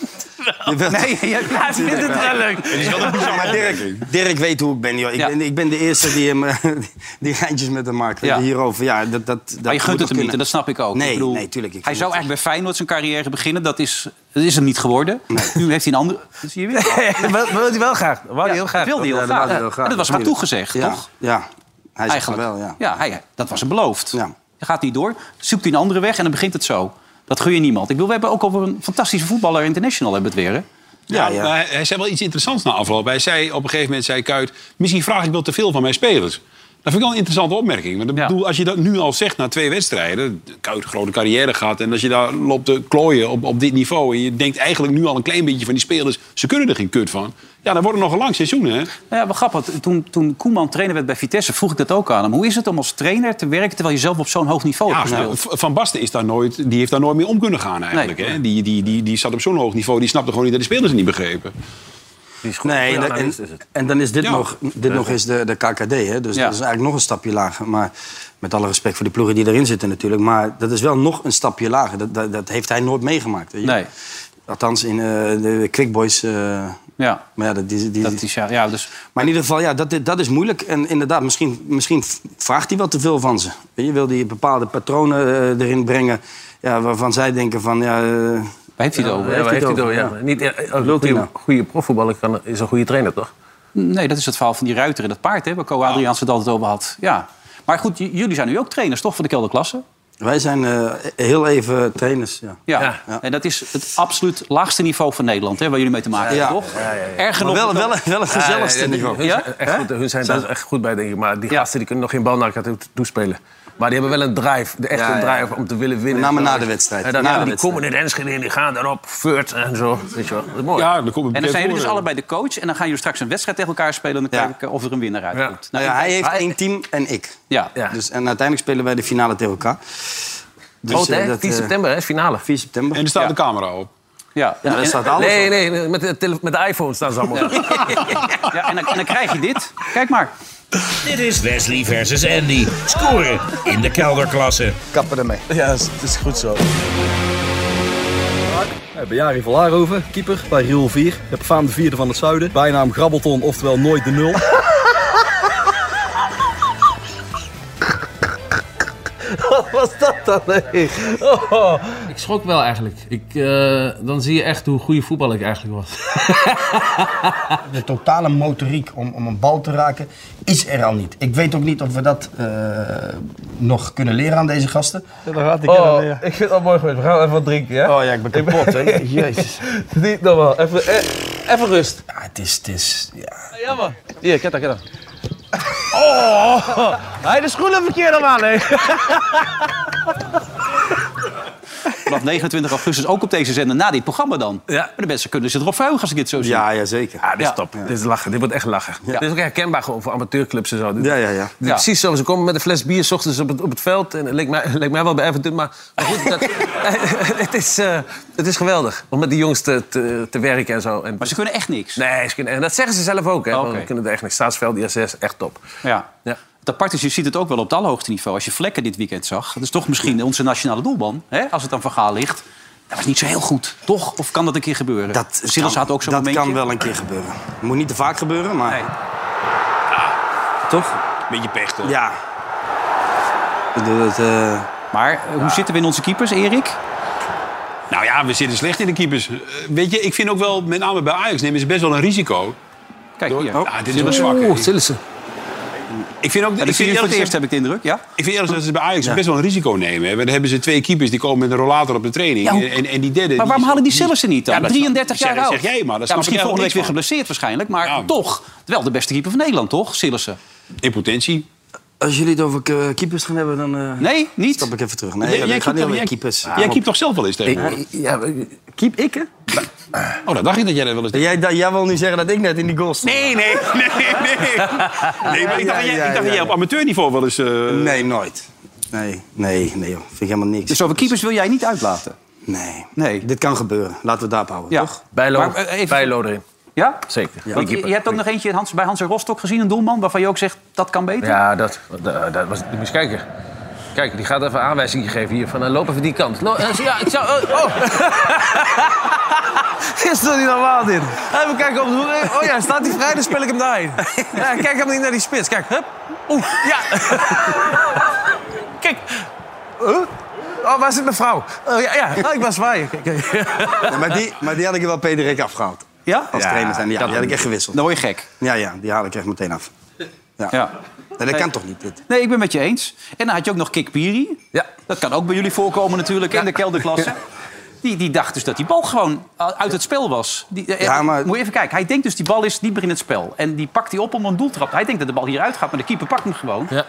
Nee, jij
Hij vindt het wel leuk.
Het is wel een bizar, maar Dirk, Dirk weet hoe ik ben. Joh. Ik,
Ja.
ben ik ben de eerste die, hem, eh, die geintjes met hem maakt.
Ja.
Hierover. Ja, dat, dat, dat
Maar je gunt
moet
het hem niet, en dat snap ik ook.
Nee,
ik bedoel,
nee, tuurlijk. Ik
hij
vind
zou
het-
eigenlijk bij Feyenoord zijn carrière beginnen. Dat is, dat is hem niet geworden. Nu heeft hij een andere... Dat zie je weer.
wil, wil hij wel graag. Wou hij
Ja,
heel graag.
wilde hij heel
Ja, dat wou
graag.
hij heel graag,
En dat was hem
natuurlijk.
toegezegd,
Ja,
toch?
Ja, hij zegt
Eigenlijk.
wel, ja.
Ja, hij, dat was hem beloofd. Ja. Gaat niet door, zoekt hij een andere weg en dan begint het zo. Dat gun je niemand. Ik bedoel, we hebben ook over een fantastische voetballer international hebben we het weer. Hè?
Ja, maar Hij, hij zei wel iets interessants na afloop. Hij zei op een gegeven moment, zei Kuit... misschien vraag ik wel te veel van mijn spelers. Dat vind ik wel een interessante opmerking. Want ik bedoel, als je dat nu al zegt na twee wedstrijden... Kuit een grote carrière gehad... en als je daar loopt te klooien op, op dit niveau... en je denkt eigenlijk nu al een klein beetje van die spelers... ze kunnen er geen kut van. Ja, dan wordt het nog een lang seizoen, hè?
Nou ja, wel grappig. Toen, toen Koeman trainer werd bij Vitesse, vroeg ik dat ook aan hem. Hoe is het om als trainer te werken terwijl je zelf op zo'n hoog niveau
Ja,
hebt gespeeld?
nou, Van Basten is daar nooit, die heeft daar nooit mee om kunnen gaan eigenlijk.
Nee.
Hè? Die, die, die, die zat op zo'n hoog niveau, die snapte gewoon niet dat de spelers het niet begrepen.
Nee, en, en, en dan is dit
Ja.
nog, dit nog eens de, de KKD. Hè? Dus
Ja.
dat is eigenlijk nog een stapje lager. Maar met alle respect voor de ploegen die erin zitten natuurlijk. Maar dat is wel nog een stapje lager. Dat, dat, dat heeft hij nooit meegemaakt.
Nee.
Althans in eh, de Quick Boys. eh,
Ja.
Maar ja, dat, die, die,
Dat is, ja, ja, dus,
maar in ieder geval, ja, dat, dat is moeilijk. En inderdaad, misschien, misschien vraagt hij wel te veel van ze. Weet je, wil hij bepaalde patronen eh, erin brengen... Ja, waarvan zij denken van... Ja,
waar heeft hij het
Ja,
over?
waar heeft hij het over? Ja. Niet, eh, wilt hij een goede profvoetballer kan, is een goede trainer, toch?
Nee, dat is het verhaal van die ruiter en dat paard, hè, waar Co Adriaans het altijd over had. Ja. Maar goed, jullie zijn nu ook trainers, toch, van de kelderklasse?
Wij zijn eh, heel even trainers, ja.
Ja. En dat is het absoluut laagste niveau van Nederland, hè, waar jullie mee te maken hebben,
Ja.
toch? Erger nog
wel, wel, wel een gezelligste
Ja, ja,
niveau.
Hun,
Ja?
zijn echt goed, hun zijn daar echt goed bij, denk ik. Maar die gasten die kunnen nog geen bal naar elkaar toe- toespelen. Maar die hebben wel een drive, de echte
Ja, ja.
drive om te willen winnen.
Met name na de wedstrijd.
En dan,
Na
ja,
de
die
wedstrijd.
komen in Enschede in, die gaan daarop, Furt en zo. Weet je wel, dat is mooi.
Ja, dan komt
En dan zijn jullie dus allebei de coach en dan gaan jullie straks een wedstrijd tegen elkaar spelen... en dan
Ja.
kijken of er een winnaar uitkomt.
Nou ja, hij heeft één team en ik.
Ja.
Ja.
Dus, en uiteindelijk spelen wij de finale tegen elkaar. Dus, eh,
hè?
dat,
10
eh,
september, hè? finale.
4 september.
En er staat
Ja.
de camera op.
Ja, en,
staat alles
Nee,
op.
nee, met de, tele- met de iPhone staan ze allemaal.
ja, en, dan, en dan krijg je dit. Kijk maar.
Dit is Wesley versus Andy. Scoren in de kelderklasse.
Kappen ermee.
Ja, het is goed zo. Ik ben Jari van Laarhoven, keeper bij Riel 4. Heb faam de vierde van het zuiden. Bijnaam Grabbelton, oftewel nooit de nul.
Wat was dat dan? Nee. Oh. Ik schrok wel eigenlijk. Ik, eh, dan zie je echt hoe goede voetballer ik eigenlijk was.
De totale motoriek om, om een bal te raken is er al niet. Ik weet ook niet of we dat eh, nog kunnen leren aan deze gasten.
Ja, daar gaat ik
Oh, ik vind het al mooi geweest. We gaan even wat drinken, ja?
Oh ja, ik ben kapot, hè. Jezus.
Niet normaal. Even, eh, even rust.
Ja, het is... Het is ja.
Jammer. Hier, kijk daar, kijk daar. Oh! Hij de schoenen verkeerd aan, hè?
Vanaf 29 augustus ook op deze zender na dit programma dan.
Ja.
Maar de mensen kunnen zich erop verheugen als ik dit zo zie.
Ja, ja, zeker.
Ja, dit is
Ja.
top. Dit is lachen. Dit wordt echt lachen. Dit is ook herkenbaar gewoon voor amateurclubs en zo. Dit-
Ja, ja, ja.
Precies zo. Ze komen met een fles bier 's ochtends op het, op het veld. En het leek mij, leek mij wel bij Everton. Maar, maar goed, dat, het, is, eh, het is geweldig om met die jongens te, te, te werken en zo. En,
Maar ze kunnen echt niks.
nee, ze kunnen, en dat zeggen ze zelf ook. Hè.
Oké.
We kunnen er echt niks. Staatsveld, ISS, echt top.
Ja.
Ja.
Het apart is, je ziet het ook wel op het allerhoogste niveau. Als je Vlekken dit weekend zag, dat is toch misschien onze nationale doelman. Hè? Als het aan verhaal ligt. Dat was niet zo heel goed, toch? Of kan dat een keer gebeuren?
Dat,
Silas
kan,
had ook zo'n
dat
momentje.
kan wel een keer gebeuren. Het moet niet te vaak gebeuren, maar...
Nee.
Toch?
Beetje pech, toch?
Ja. Ik bedoel, het, eh,
Maar eh, hoe zitten we in onze keepers, Erik?
Nou ja, we zitten slecht in de keepers. Eh, Weet je, ik vind ook wel, met name bij Ajax nemen ze best wel een risico.
Kijk hier.
Ja, dit is wel zwak.
Oeh.
Ik vind ook,
Ja,
ik
dat
vind
voor het eerst, heb ik de indruk. Ja?
Ik vind eerlijk dat ze bij Ajax best wel een risico nemen. hè. Dan hebben ze twee keepers die komen met een rollator op de training.
Ja,
en, en die derde...
Maar waarom
die-
halen die Sillissen niet dan?
Ja, dat
33
zeg-
jaar
zeg
oud.
jij maar, snap
misschien volgende week weer geblesseerd waarschijnlijk. Maar toch, wel de beste keeper van Nederland, toch? Sillissen.
In potentie.
Als jullie het over keepers gaan hebben, dan eh,
Nee, niet?
stap ik even terug. Nee,
Jij-
ik
jij
ga niet over keepers.
Jij keept toch zelf wel eens tegenwoordig?
Ja, keep ik, hè?
Oh, dat dacht ik dat jij dat wel eens deed.
Jij, jij wil nu zeggen dat ik net in die goal stond.
Nee, nee, nee, nee. Nee, maar ik dacht, dat jij- ik dacht dat jij op amateurniveau wel eens... eh,
Nee, nooit. Nee, nee, nee, joh. Vind ik helemaal niks.
Dus over keepers wil jij niet uitlaten?
Nee.
Nee.
Dit kan gebeuren. Laten we het daarop houden,
Ja.
toch?
Bijlo,
Maar, eh, even-
Bijlo erin.
Ja?
Zeker.
Want je, je hebt ook nog eentje Hans, bij Hans en Rostock gezien, een doelman, waarvan je ook zegt dat kan beter.
Ja, dat, dat, dat was... Moet eens kijken. Kijk, die gaat even aanwijzing geven hier. Van, uh, loop even die kant. Lo- eh, ja, ik zou... oh, oh.
Is toch niet normaal dit? Even kijken op de hoek. Oh ja, staat hij vrij, dan speel ik hem daarheen. Ja, kijk hem niet naar die spits. Kijk, hup. Oeh, ja. Kijk. Huh? Oh, waar zit mijn vrouw? Oh, ja, ja. Oh, ik. Kijk.
Ja, maar, die, maar die had ik er wel Pederik afgehaald.
Ja?
Als
Ja,
trainer zijn. Ja,
dat
die had ik echt gewisseld.
Dan word je gek.
Ja, ja, die haal ik echt meteen af. Ja.
Ja.
Nee, dat kan toch niet, dit?
Nee, ik ben met je eens. En dan had je ook nog Kik Piri.
Ja.
Dat kan ook bij jullie voorkomen natuurlijk, in de kelderklasse. Die, die dacht dus dat die bal gewoon uit het spel was. Die, eh,
Ja, maar-
Moet je even kijken. Hij denkt dus die bal is niet meer in het spel. En die pakt hij op om een doeltrap. Hij denkt dat de bal hieruit gaat, maar de keeper pakt hem gewoon.
Ja.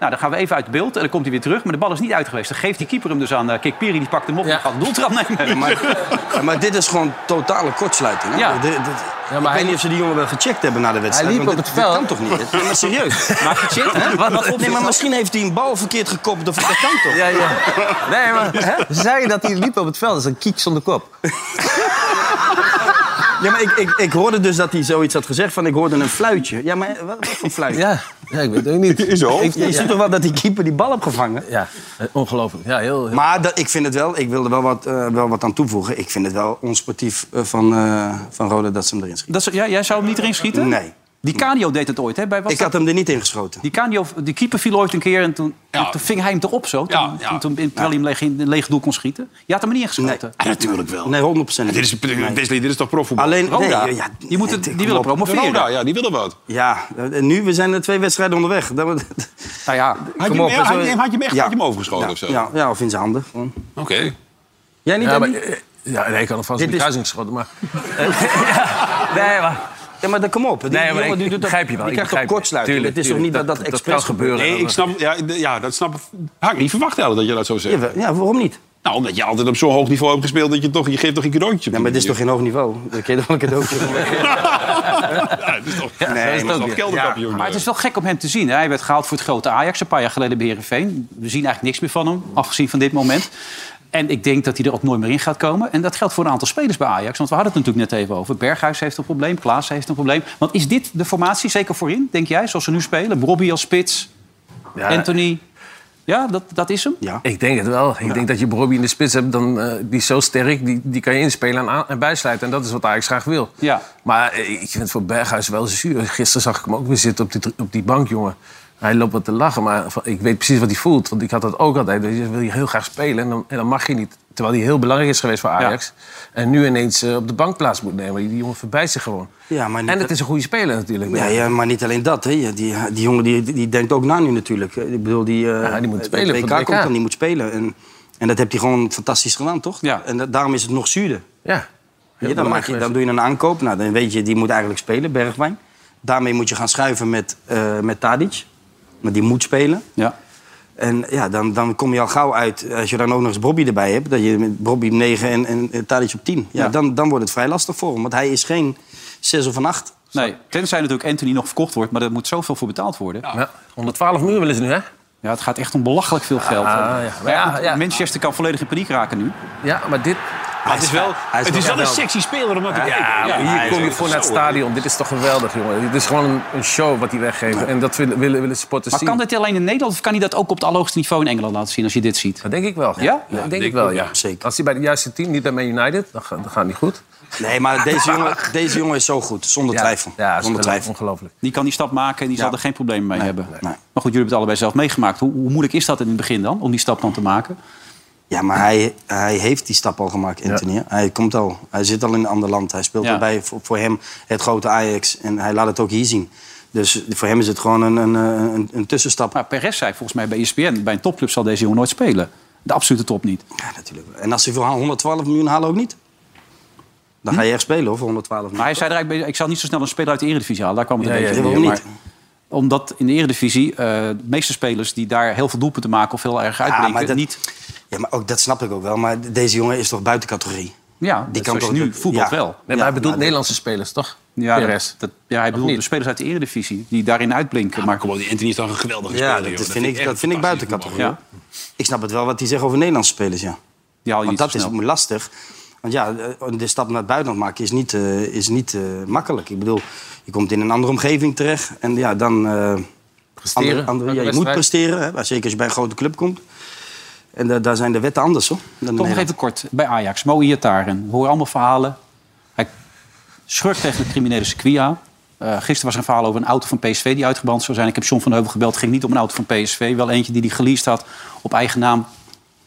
Nou, dan gaan we even uit beeld en dan komt hij weer terug. Maar de bal is niet uit geweest. Dan geeft die keeper hem dus aan uh, Kik Piri. Die pakt hem op en gaat een doeltrap nemen.
Maar, ja, maar dit is gewoon totale kortsluiting. Hè?
Ja.
Dit- dit-
maar
ik
hij-
weet niet of ze die jongen wel gecheckt hebben na de wedstrijd.
liep
want
op
dit-
het veld.
Dit kan toch niet? Nee, maar serieus.
Maar gecheckt, hè? Wat, wat
Nee, maar misschien heeft hij een bal verkeerd gekopt. Of, dat kan toch?
Ja, ja. Nee, maar hè? ze zeiden dat hij liep op het veld. Dat is een kiek zonder kop.
Ja, maar ik, ik, ik hoorde dus dat hij zoiets had gezegd van ik hoorde een fluitje. Ja, maar wat, wat voor fluitje?
Ja, ja, ik weet het ook niet.
Hoofd.
Ik, je ziet toch wel dat die keeper die bal heeft gevangen?
Ja, eh, ongelooflijk. Ja, heel, heel...
Maar dat, ik vind het wel, ik wilde wel wat, eh, wel wat aan toevoegen. Ik vind het wel onsportief eh, van, eh van Rode dat ze hem erin schieten.
Dat is, ja, jij zou hem niet erin schieten?
Nee.
Die Canio deed het ooit, hè? Bij, was
Ik
dat-
had hem er niet in geschoten.
Die, Canio, die keeper viel ooit een keer en toen,
Ja.
toen ving hij hem erop zo. Toen,
Ja, ja.
toen, toen- terwijl hij hem leeg, in een leeg doel kon schieten. Je had hem er niet ingeschoten.
Ja, natuurlijk wel.
Nee, 100 procent.
Dit is, Wesley, dit is toch profvoetbal?
Alleen, nee,
Roda.
ja,
Die moeten-
nee,
die willen promoveren.
Roda, ja, die willen wat.
Ja, en nu, we zijn er twee wedstrijden onderweg. Dat,
Nou ja,
Had je,
Kom op,
hem, had, je, hem- had je hem echt
Ja.
had je hem overgeschoten
ja,
of zo?
ja, ja, of in zijn handen. gewoon.
Oké.
Jij niet,
ja, maar, eh, ja, nee, ik had hem vast in de
is-
kruising geschoten. Maar
Nee, maar...
Ja, maar dan kom op. Die
Nee, maar
jongen
ik-
doet dat,
begrijp je wel,
Die
ik
krijgt toch kortsluiting?
Tuurlijk,
Het is toch niet dat dat.
Dat-
expres
dat kan gebeuren.
Nee, ik snap, ja, ja, dat snap Had ik niet verwacht dat je dat zo zegt.
gebeurt? Ja, waarom niet?
Nou, omdat je altijd op zo'n hoog niveau hebt gespeeld dat je toch, je geeft toch een cadeautje.
Ja, maar dit is toch geen hoog niveau? Dan kun je toch wel een cadeautje
Ja, het is toch,
Ja,
nee,
zo is
maar
het ook
toch kelderkampioen.
Maar het is wel gek om hem te zien. hè. Hij werd gehaald voor het grote Ajax een paar jaar geleden bij Heerenveen. We zien eigenlijk niks meer van hem, afgezien van dit moment. En ik denk dat hij er ook nooit meer in gaat komen. En dat geldt voor een aantal spelers bij Ajax. Want we hadden het natuurlijk net even over. Berghuis heeft een probleem, Klaas heeft een probleem. Want is dit de formatie, zeker voorin, denk jij, zoals ze nu spelen? Robbie als spits,
Ja,
Anthony. Ja, dat, dat is hem?
Ja.
Ik denk het wel. Ik denk dat je Bobby in de spits hebt, dan, eh, die is zo sterk, die, die kan je inspelen en, aan- en bijsluiten. En dat is wat Ajax graag wil.
Ja.
Maar eh, ik vind het voor Berghuis wel zuur. Gisteren zag ik hem ook weer zitten op die, op die bank, jongen. Hij loopt wat te lachen, maar ik weet precies wat hij voelt. Want ik had dat ook altijd. Dus wil je heel graag spelen en dan, en dan mag je niet. Terwijl hij heel belangrijk is geweest voor Ajax. En nu ineens eh, op de bank plaats moet nemen. Die jongen verbijt zich gewoon.
Ja, maar niet
En het is een goede speler natuurlijk.
Ja, ja, maar niet alleen dat. Hè. Die, die jongen die, die denkt ook na nu natuurlijk. Ik bedoel, die, eh,
Ja, die moet
het
spelen
WK
WK.
komt dan, die moet spelen. En, en dat heb hij gewoon fantastisch gedaan, toch?
Ja.
En dat- daarom is het nog zuurder.
Ja.
Dan, maak je, dan doe je een aankoop. Nou, dan weet je, die moet eigenlijk spelen, Bergwijn. Daarmee moet je gaan schuiven met, eh met Tadic. Maar die moet spelen.
Ja.
En ja, dan, dan kom je al gauw uit, als je dan ook nog eens Bobby erbij hebt... dat je met Bobby op 9 en, en, en Tadic op 10. Ja,
Ja.
Dan, dan wordt het vrij lastig voor hem. Want hij is geen 6 of een 8.
Nee, tenzij natuurlijk Anthony nog verkocht wordt. Maar daar moet zoveel voor betaald worden. Ja,
Ja, 112 miljoen willen ze nu, hè?
het gaat echt om belachelijk veel geld.
ja.
Maar ja,
Ja, ja.
Manchester kan volledig in paniek raken nu.
Ja, maar dit...
Maar het is wel,
hij is
het is
wel
wel een sexy speler om naar te
Ja,
kijken.
maar
hij
hier kom je voor naar het stadion. Dit is toch geweldig, jongen. Dit is gewoon een, een show wat hij weggeeft. En dat willen, willen, willen supporters
Maar
zien.
kan dit alleen in Nederland of kan hij dat ook op het allerhoogste niveau in Engeland laten zien als je dit ziet?
Dat denk ik wel.
Ja?
Dat denk ik wel, ja.
Zeker.
Als hij bij het juiste team, niet bij Man United, dan, dan gaat het niet goed.
Nee, maar deze jongen, deze jongen is zo goed, zonder
Ja,
twijfel.
Ja,
zonder twijfel.
ongelooflijk.
Die kan die stap maken en die zal
Ja.
er geen probleem mee hebben.
Nee.
Maar goed, jullie hebben het allebei zelf meegemaakt. Hoe, hoe moeilijk is dat in het begin dan, om die stap dan te maken?
Ja, maar hij, hij heeft die stap al gemaakt, Anthony. Hij komt al. Hij zit al in een ander land. Hij speelt
Ja.
erbij voor, voor hem het grote Ajax. En hij laat het ook hier zien. Dus voor hem is het gewoon een, een, een, een tussenstap.
Maar Perez zei volgens mij bij ESPN... bij een topclub zal deze jongen nooit spelen. De absolute top niet.
Ja, natuurlijk. En als hij voor 112 miljoen halen, ook niet. Dan ga je echt spelen hoor, voor 112 miljoen.
Maar hij zei er eigenlijk, bij- ik zal niet zo snel een speler uit de Eredivisie halen. Daar kwam het een
Ja,
beetje
ja,
ja,
Maar omdat in de Eredivisie eh, de meeste spelers die daar heel veel doelpunten maken... of heel erg uitblinken,
maar dat-
niet...
Ja, maar ook dat snap ik ook wel. Maar deze jongen is toch buiten categorie?
Ja, die kan
toch-
nu voetbal
ja.
wel.
Nee, maar
Ja,
hij bedoelt Nederlandse spelers, toch?
Ja,
Perez.
dat, dat- ja hij bedoelt de spelers uit de Eredivisie die daarin uitblinken. maar
Kom op, die Anthony is toch een geweldige
Ja,
speler.
dat,
joh.
vind ik, dat vind ik buiten categorie.
Ja.
Ik snap het wel wat hij zegt over Nederlandse spelers, ja. Want dat is lastig. Want ja, de stap naar het buitenland maken is niet, eh, is niet eh, makkelijk. Ik bedoel, je komt in een andere omgeving terecht. En ja, dan... eh,
Presteren.
andere- andere- ja, je moet presteren, hè, zeker als je bij een grote club komt. En da- daar zijn de wetten anders, hoor. dan
Toch nog even kort, bij Ajax. Mo Iataren. We horen allemaal verhalen. Hij schurkt tegen het criminele circuit aan. Eh, gisteren was er een verhaal over een auto van PSV die uitgebrand zou zijn. Ik heb John van Heuvel gebeld. Het ging niet om een auto van PSV. Wel eentje die hij geleased had op eigen naam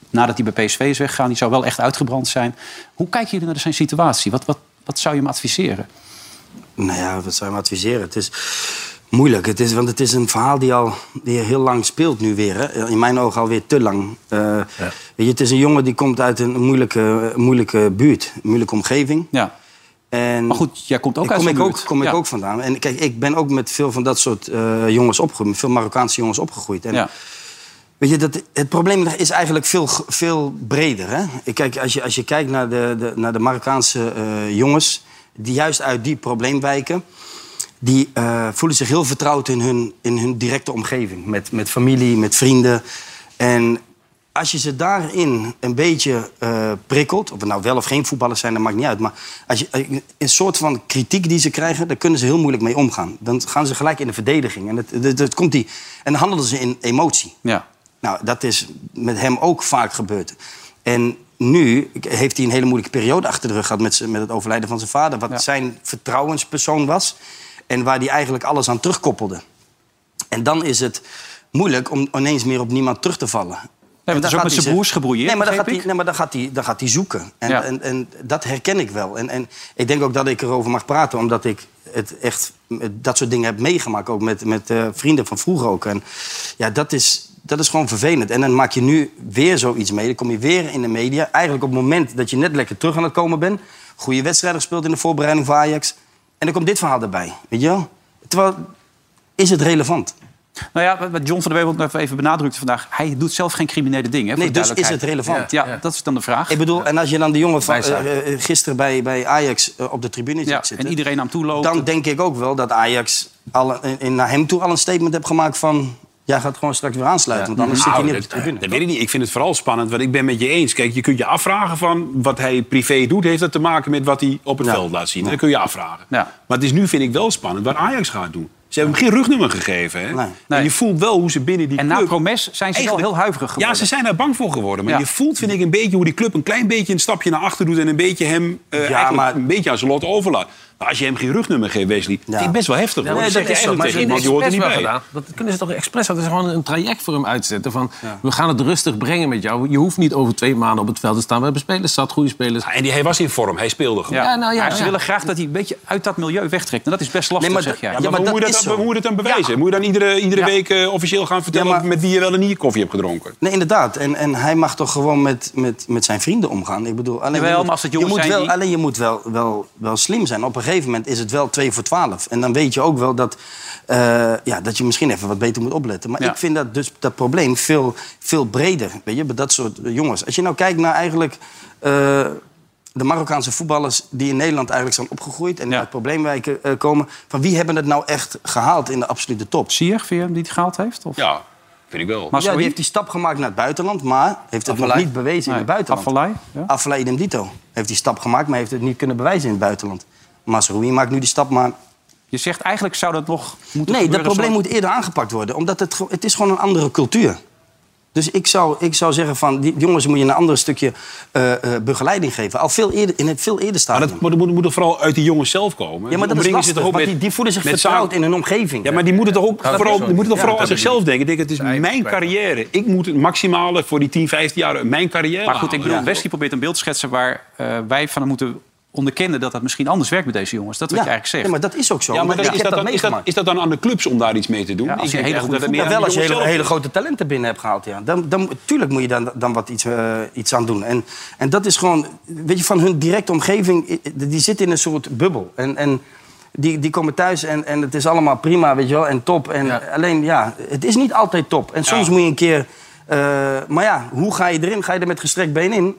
nadat hij bij PSV is weggegaan. Die zou wel echt uitgebrand zijn. Hoe kijken jullie naar zijn situatie? Wat, wat, wat zou je hem adviseren?
Nou ja, wat zou je me adviseren? Het is moeilijk, het is, want het is een verhaal die al die heel lang speelt nu weer. Hè? In mijn ogen alweer te lang. Eh, weet je, het is een jongen die komt uit een moeilijke, moeilijke buurt, een moeilijke omgeving.
Ja.
En
Maar goed, jij komt ook uit
kom ik ook, kom
Ja.
ik ook vandaan. En kijk, ik ben ook met veel van dat soort eh, jongens opgegroeid. Veel Marokkaanse jongens opgegroeid. En
Ja.
Weet je, dat, het probleem is eigenlijk veel, veel breder. Hè? Ik Kijk, als, je, als je kijkt naar de, de, naar de Marokkaanse eh, jongens... die juist uit die probleemwijken... die eh, voelen zich heel vertrouwd in hun, in hun directe omgeving. Met, met familie, met vrienden. En als je ze daarin een beetje eh, prikkelt... of het nou wel of geen voetballers zijn, dat maakt niet uit... maar als je, eh, een soort van kritiek die ze krijgen... daar kunnen ze heel moeilijk mee omgaan. Dan gaan ze gelijk in de verdediging. En, het, het, het komt die, en dan handelen ze in emotie.
Ja.
Nou, dat is met hem ook vaak gebeurd. En nu heeft hij een hele moeilijke periode achter de rug gehad... met, met het overlijden van zijn vader. Wat
Ja.
zijn vertrouwenspersoon was. En waar hij eigenlijk alles aan terugkoppelde. En dan is het moeilijk om ineens meer op niemand terug te vallen.
Nee, want het is ook met zijn broers gebrouilleerd,
Nee, maar dan gaat hij, nee, maar dan gaat hij, dan gaat hij zoeken. En,
Ja.
en, en dat herken ik wel. En, en ik denk ook dat ik erover mag praten, omdat ik het echt dat soort dingen heb meegemaakt. Ook met, met eh, vrienden van vroeger ook. En ja, dat is, dat is gewoon vervelend. En dan maak je nu weer zoiets mee. Dan kom je weer in de media. Eigenlijk op het moment dat je net lekker terug aan het komen bent. Goede wedstrijden gespeeld in de voorbereiding voor Ajax. En dan komt dit verhaal erbij. Weet je wel? Terwijl, is het relevant?
Nou ja, wat John van der nog even benadrukte vandaag... hij doet zelf geen criminele dingen. hè, voor
Nee, dus is het relevant?
Ja, ja, dat is dan de vraag.
Ik bedoel, en als je dan de jongen van eh, eh, gisteren bij, bij Ajax eh, op de tribune
Ja,
zitten...
en iedereen hem toe loopt.
dan denk ik ook wel dat Ajax al, in, in- naar hem toe al een statement heeft gemaakt van... jij gaat gewoon straks weer aansluiten, want anders zit je
Nou,
niet op de tribune.
dat weet ik niet. Ik vind het vooral spannend, want ik ben met je eens. Kijk, je kunt je afvragen van wat hij privé doet... heeft dat te maken met wat hij op het veld laat zien. Dat kun je afvragen.
Ja.
Maar het is nu, vind ik, wel spannend wat Ajax gaat doen. Ze hebben hem geen rugnummer gegeven. Hè?
Nee.
En je voelt wel hoe ze binnen die
En na
club...
Promes zijn ze wel
Eigenlijk-
heel huiverig geworden.
Ja, ze zijn daar bang voor geworden. Maar
Ja.
je voelt, vind ik, een beetje hoe die club een klein beetje een stapje naar achter doet... en een beetje hem eh,
maar-
een beetje aan zijn lot overlaat. Maar als je hem geen rugnummer geeft, Wesley, vind ik best wel heftig.
Ja, dat is zo. Maar
tegen iemand, hoort er niet
wel
bij.
gedaan. Dat kunnen ze toch expres Dat is gewoon een traject voor hem uitzetten. Van, we gaan het rustig brengen met jou. Je hoeft niet over twee maanden op het veld te staan. We hebben spelers zat, goede spelers.
En die, hij was in vorm, hij speelde gewoon.
Ja.
nou ja,
Maar ze
ja.
willen graag dat hij een beetje uit dat milieu wegtrekt. En dat is best lastig,
Nee, maar
zeg jij.
Ja,
Ja,
maar,
maar
hoe,
dat
moet je
is
dat, dan bewijzen? Moet je dan iedere, iedere
Ja.
week eh, officieel gaan vertellen
Ja, maar-
met wie je wel en niet koffie hebt gedronken?
Nee, inderdaad. En, en hij mag toch gewoon met, met, met zijn vrienden omgaan. Ik bedoel, alleen, je moet,
maar als het
je
jongens
moet
zijn
wel,
die-
alleen je moet wel, wel, wel slim zijn. Op een gegeven moment is het wel 2 voor 12. En dan weet je ook wel dat, eh, ja, dat je misschien even wat beter moet opletten. Maar
Ja.
ik vind dat, dus, dat probleem veel, veel breder. Weet je, bij dat soort jongens. Als je nou kijkt naar eigenlijk... eh, de Marokkaanse voetballers die in Nederland eigenlijk zijn opgegroeid... en
Ja.
uit probleemwijken eh, komen... van wie hebben het nou echt gehaald in de absolute top?
Vind je hem die het gehaald heeft? Of?
Ja. Vind ik wel.
Maar ja, die heeft die stap gemaakt naar het buitenland, maar heeft het nog niet bewezen in het buitenland.
Afvallei, ja.
Afvallei idem dito. Heeft die stap gemaakt, maar heeft het niet kunnen bewijzen in het buitenland. Masroei maakt nu die stap, maar...
Je zegt eigenlijk zou dat nog moeten
Nee, dat probleem
zoals-
moet eerder aangepakt worden. Omdat het, het is gewoon een andere cultuur. Dus ik zou, ik zou zeggen van, die jongens moet je een ander stukje eh, eh, begeleiding geven. Al veel eerder, in het veel eerder
Maar
stadium.
dat moet, moet, moet toch vooral uit die jongens zelf komen?
Ja, maar dat is lastig,
toch ook
want
met-
die, die voelen zich
met
vertrouwd in hun omgeving.
Ja, maar die moeten toch ook
dat
vooral, die moeten toch
Ja,
vooral aan zichzelf denken. Denken, het is mijn carrière. Ik moet het maximale voor die 10, 15 jaar mijn carrière
Maar goed, ik bedoel, Wesley probeert een beeld te schetsen... waar eh, wij van moeten onderkennen dat dat misschien anders werkt met deze jongens. Dat is wat je eigenlijk zegt.
Ja, maar dat is ook zo.
Ja, maar is, dat dan, is, dat,
meegemaakt.
is dat dan aan de clubs om daar iets mee te doen?
Ja, als
Ik
je hele goede
Ja, wel als je hele, hele grote talenten binnen hebt gehaald. Ja. Dan, dan, tuurlijk moet je dan, dan wat iets, eh, iets aan doen. En, en dat is gewoon, weet je, van hun directe omgeving, die zit in een soort bubbel. En, en die, die komen thuis en, en het is allemaal prima, weet je wel, en top. En alleen, ja, het is niet altijd top. En soms moet je een keer... eh, maar ja, hoe ga je erin? Ga je er met gestrekt been in?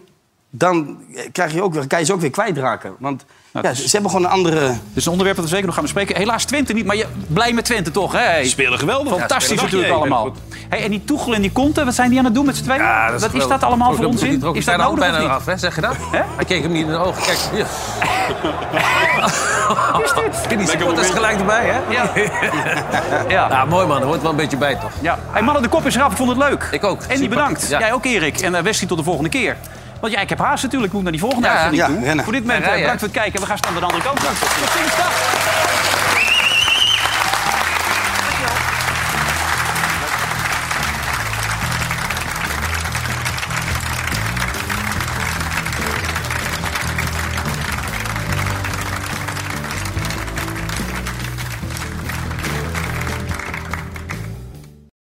Dan krijg je ook weer, kan je ze ook weer kwijtraken. Want ja, ze hebben gewoon een andere...
Dit is een onderwerp dat we zeker nog gaan bespreken. Helaas Twente niet, maar je, blij met Twente toch, hè? Hey.
Spelen geweldig.
Fantastisch
Ja,
natuurlijk allemaal. Hey, en die Toegel en die Conte, wat zijn die aan het doen met z'n tweeën?
Ja,
wat is dat allemaal voor
die trok
Is dat nodig of
bijna
niet?
eraf, hè? Zeg je dat? Hij keek hem niet in de ogen. Kijk, hier. Is Die supporters gelijk erbij, hè?
Ja.
ja. Nou, mooi man, er hoort wel een beetje bij, toch?
Ja. Hey, mannen, de kop is eraf. Ik vond het leuk.
Ik ook.
En die bedankt.
Ja.
Jij ook, Erik. En uh, Wesley tot de volgende keer. Want ja, ik heb haast natuurlijk. Ik moet naar die volgende
Ja,
uitzending
ja,
toe. Voor dit moment
rijden.
bedankt voor het kijken. We gaan snel naar de andere kant. Tot ziens.